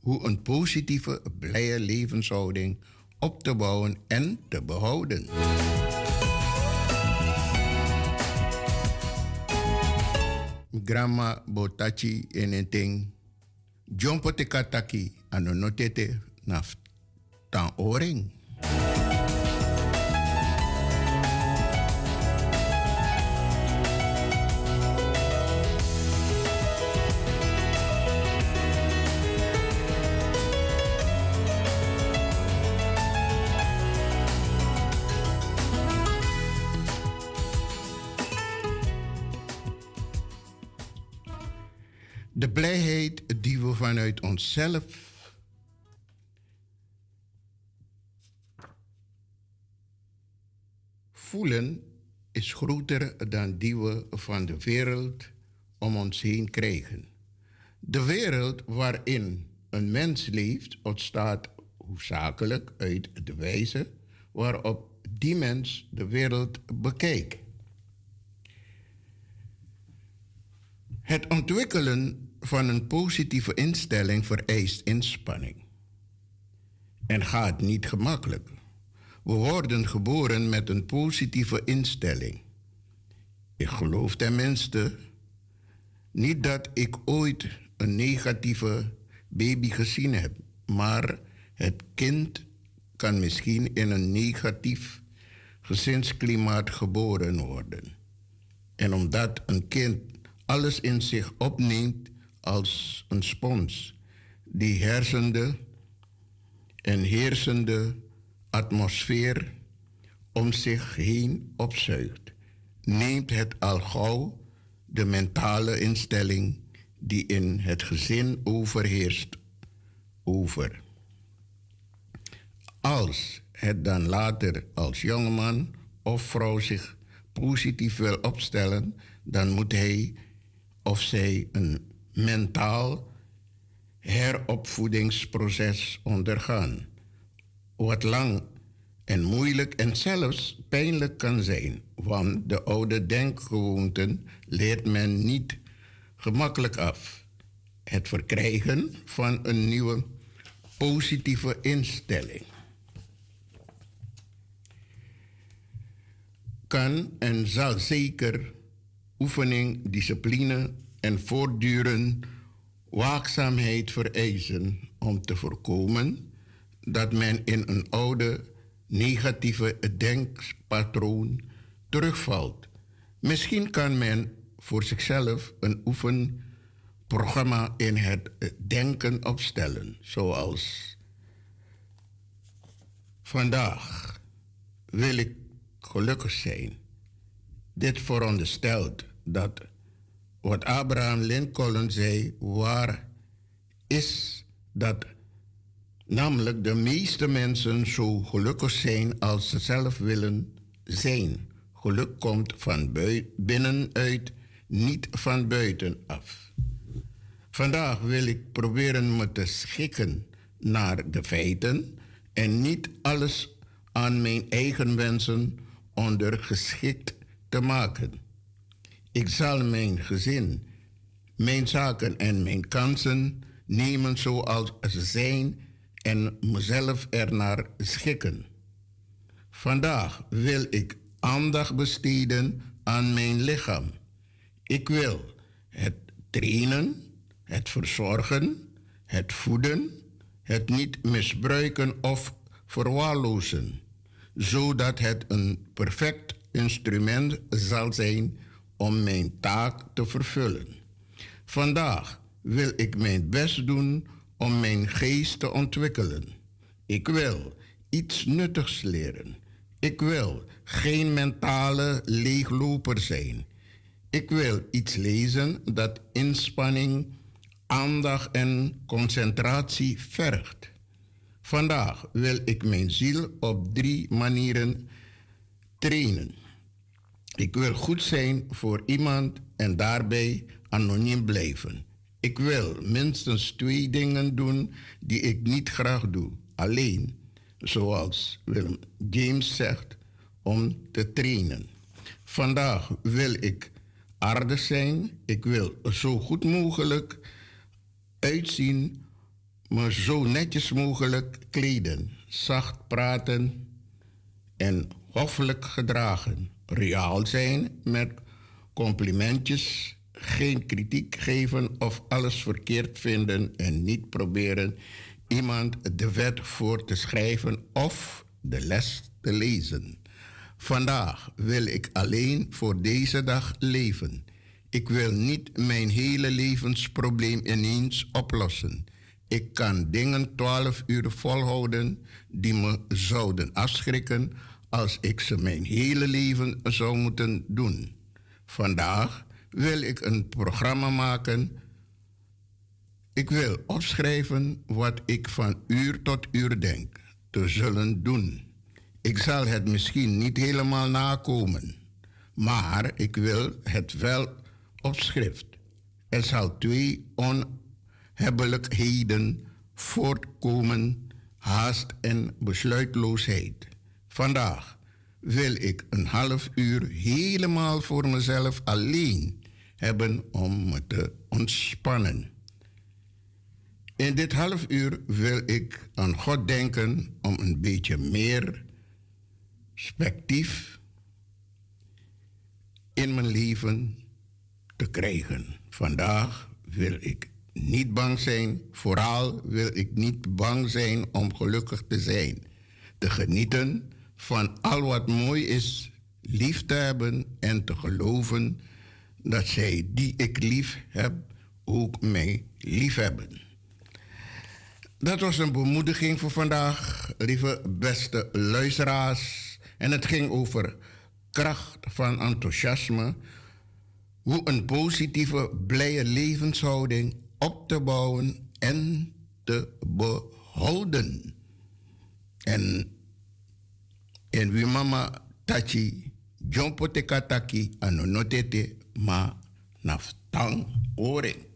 Hoe een positieve, blije levenshouding op te bouwen en te behouden. Grandma Botachi eneting. Jompo te kataki anonotete naf tan oring. De blijheid die we vanuit onszelf voelen, is groter dan die we van de wereld om ons heen krijgen. De wereld waarin een mens leeft ontstaat hoofdzakelijk uit de wijze waarop die mens de wereld bekijkt. Het ontwikkelen van een positieve instelling vereist inspanning. En gaat niet gemakkelijk. We worden geboren met een positieve instelling. Ik geloof tenminste niet dat ik ooit een negatieve baby gezien heb, maar het kind kan misschien in een negatief gezinsklimaat geboren worden. En omdat een kind alles in zich opneemt als een spons, die hersende en heersende atmosfeer om zich heen opzuigt, neemt het al gauw de mentale instelling die in het gezin overheerst over. Als het dan later als jongeman of vrouw zich positief wil opstellen, dan moet hij of zij een mentaal heropvoedingsproces ondergaan. Wat lang en moeilijk en zelfs pijnlijk kan zijn, want de oude denkgewoonten leert men niet gemakkelijk af. Het verkrijgen van een nieuwe positieve instelling. Kan en zal zeker oefening, discipline en voortdurend waakzaamheid vereisen om te voorkomen dat men in een oude negatieve denkpatroon terugvalt. Misschien kan men voor zichzelf een oefenprogramma in het denken opstellen, zoals vandaag wil ik gelukkig zijn. Dit veronderstelt dat wat Abraham Lincoln zei waar is dat namelijk de meeste mensen zo gelukkig zijn als ze zelf willen zijn. Geluk komt van binnenuit, niet van buitenaf. Vandaag wil ik proberen me te schikken naar de feiten en niet alles aan mijn eigen wensen ondergeschikt te maken. Ik zal mijn gezin, mijn zaken en mijn kansen nemen zoals ze zijn en mezelf ernaar schikken. Vandaag wil ik aandacht besteden aan mijn lichaam. Ik wil het trainen, het verzorgen, het voeden, het niet misbruiken of verwaarlozen, zodat het een perfect instrument zal zijn om mijn taak te vervullen. Vandaag wil ik mijn best doen om mijn geest te ontwikkelen. Ik wil iets nuttigs leren. Ik wil geen mentale leegloper zijn. Ik wil iets lezen dat inspanning, aandacht en concentratie vergt. Vandaag wil ik mijn ziel op drie manieren trainen. Ik wil goed zijn voor iemand en daarbij anoniem blijven. Ik wil minstens twee dingen doen die ik niet graag doe, alleen, zoals Willem James zegt, om te trainen. Vandaag wil ik aardig zijn. Ik wil zo goed mogelijk uitzien, me zo netjes mogelijk kleden, zacht praten en hoffelijk gedragen. Reaal zijn met complimentjes, geen kritiek geven of alles verkeerd vinden en niet proberen iemand de wet voor te schrijven of de les te lezen. Vandaag wil ik alleen voor deze dag leven. Ik wil niet mijn hele levensprobleem ineens oplossen. Ik kan dingen 12 uur volhouden die me zouden afschrikken als ik ze mijn hele leven zou moeten doen. Vandaag wil ik een programma maken. Ik wil opschrijven wat ik van uur tot uur denk te zullen doen. Ik zal het misschien niet helemaal nakomen, maar ik wil het wel op schrift. Er zal twee onhebbelijkheden voortkomen, haast en besluitloosheid. Vandaag wil ik een half uur helemaal voor mezelf alleen hebben om me te ontspannen. In dit half uur wil ik aan God denken om een beetje meer perspectief in mijn leven te krijgen. Vandaag wil ik niet bang zijn, vooral wil ik niet bang zijn om gelukkig te zijn, te genieten van al wat mooi is, lief te hebben en te geloven dat zij die ik lief heb ook mij lief hebben. Dat was een bemoediging voor vandaag, lieve beste luisteraars. En het ging over kracht van enthousiasme. Hoe een positieve, blije levenshouding op te bouwen en te behouden. En in wie mama tachi, jompo te kataki, anonotete, ma naftang oring.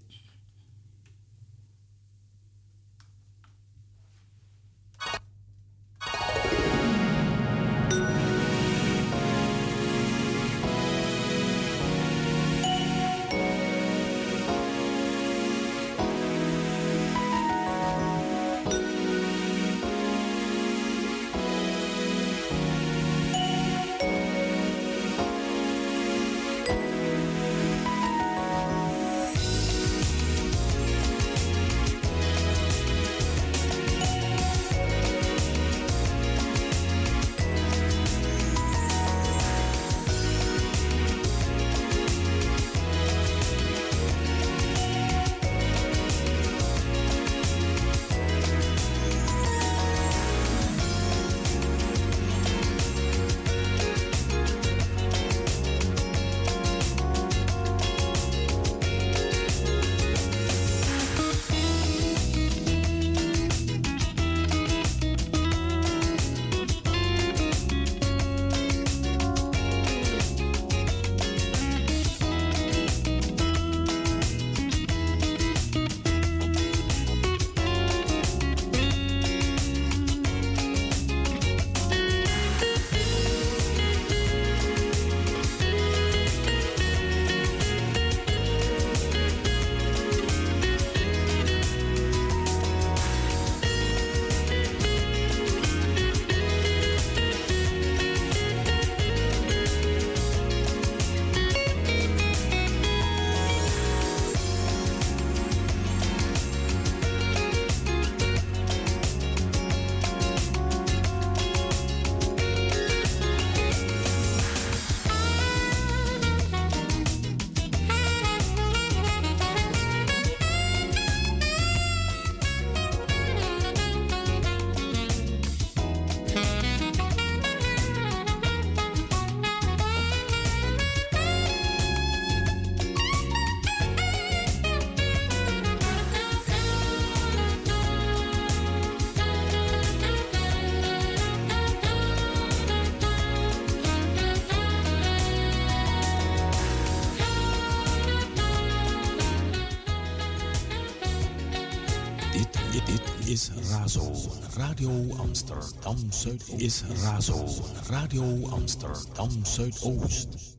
Radio Amsterdam Zuidoost is Razo. Radio Amsterdam Zuidoost.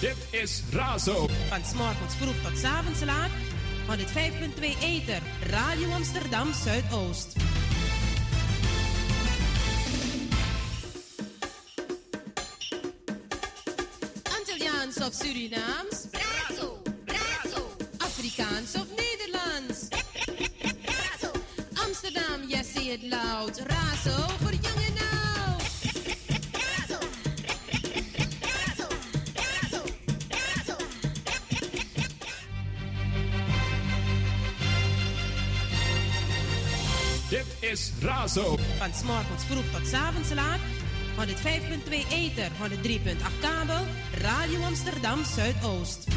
Dit is Razo. Van s'morgens vroeg tot s van laat. 5.2 Eter. Radio Amsterdam Zuidoost. van s morgens vroeg tot s avonds laat. 105.2 Eter, 3.8 kabel, Radio Amsterdam Zuidoost.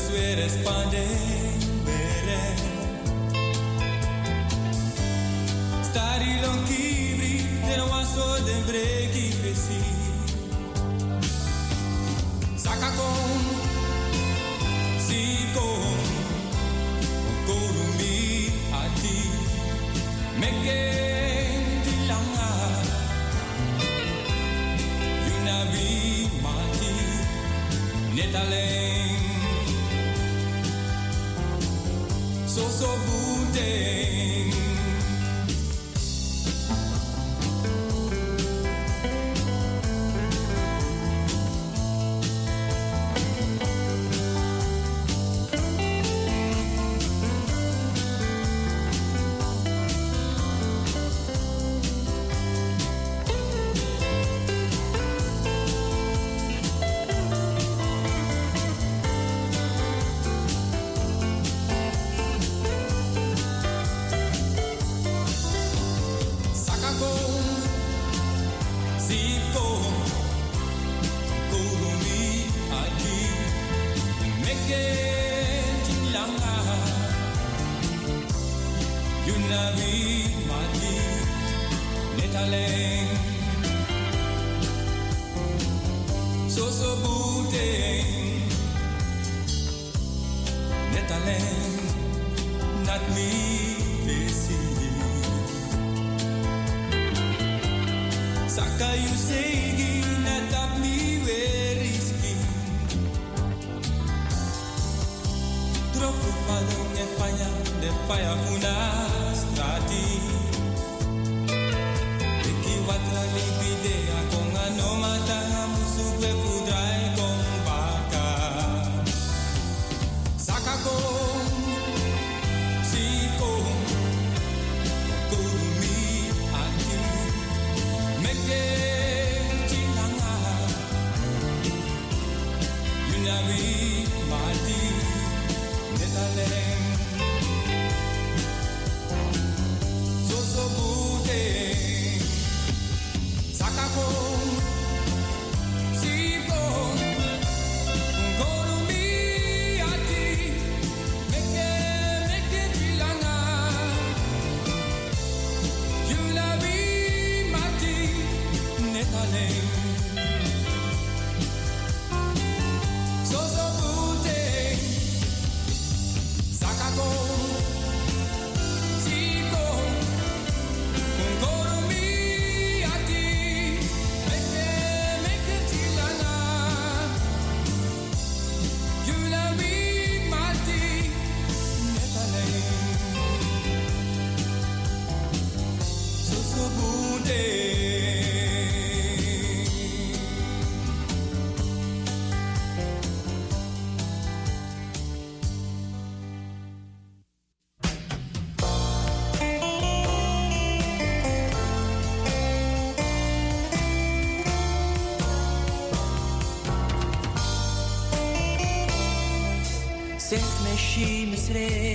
Yesu răspunde mereu. Stari lonchibri de la oaso de brechi fesi. Saca con, si con, con mi a ti. Me quedo seré.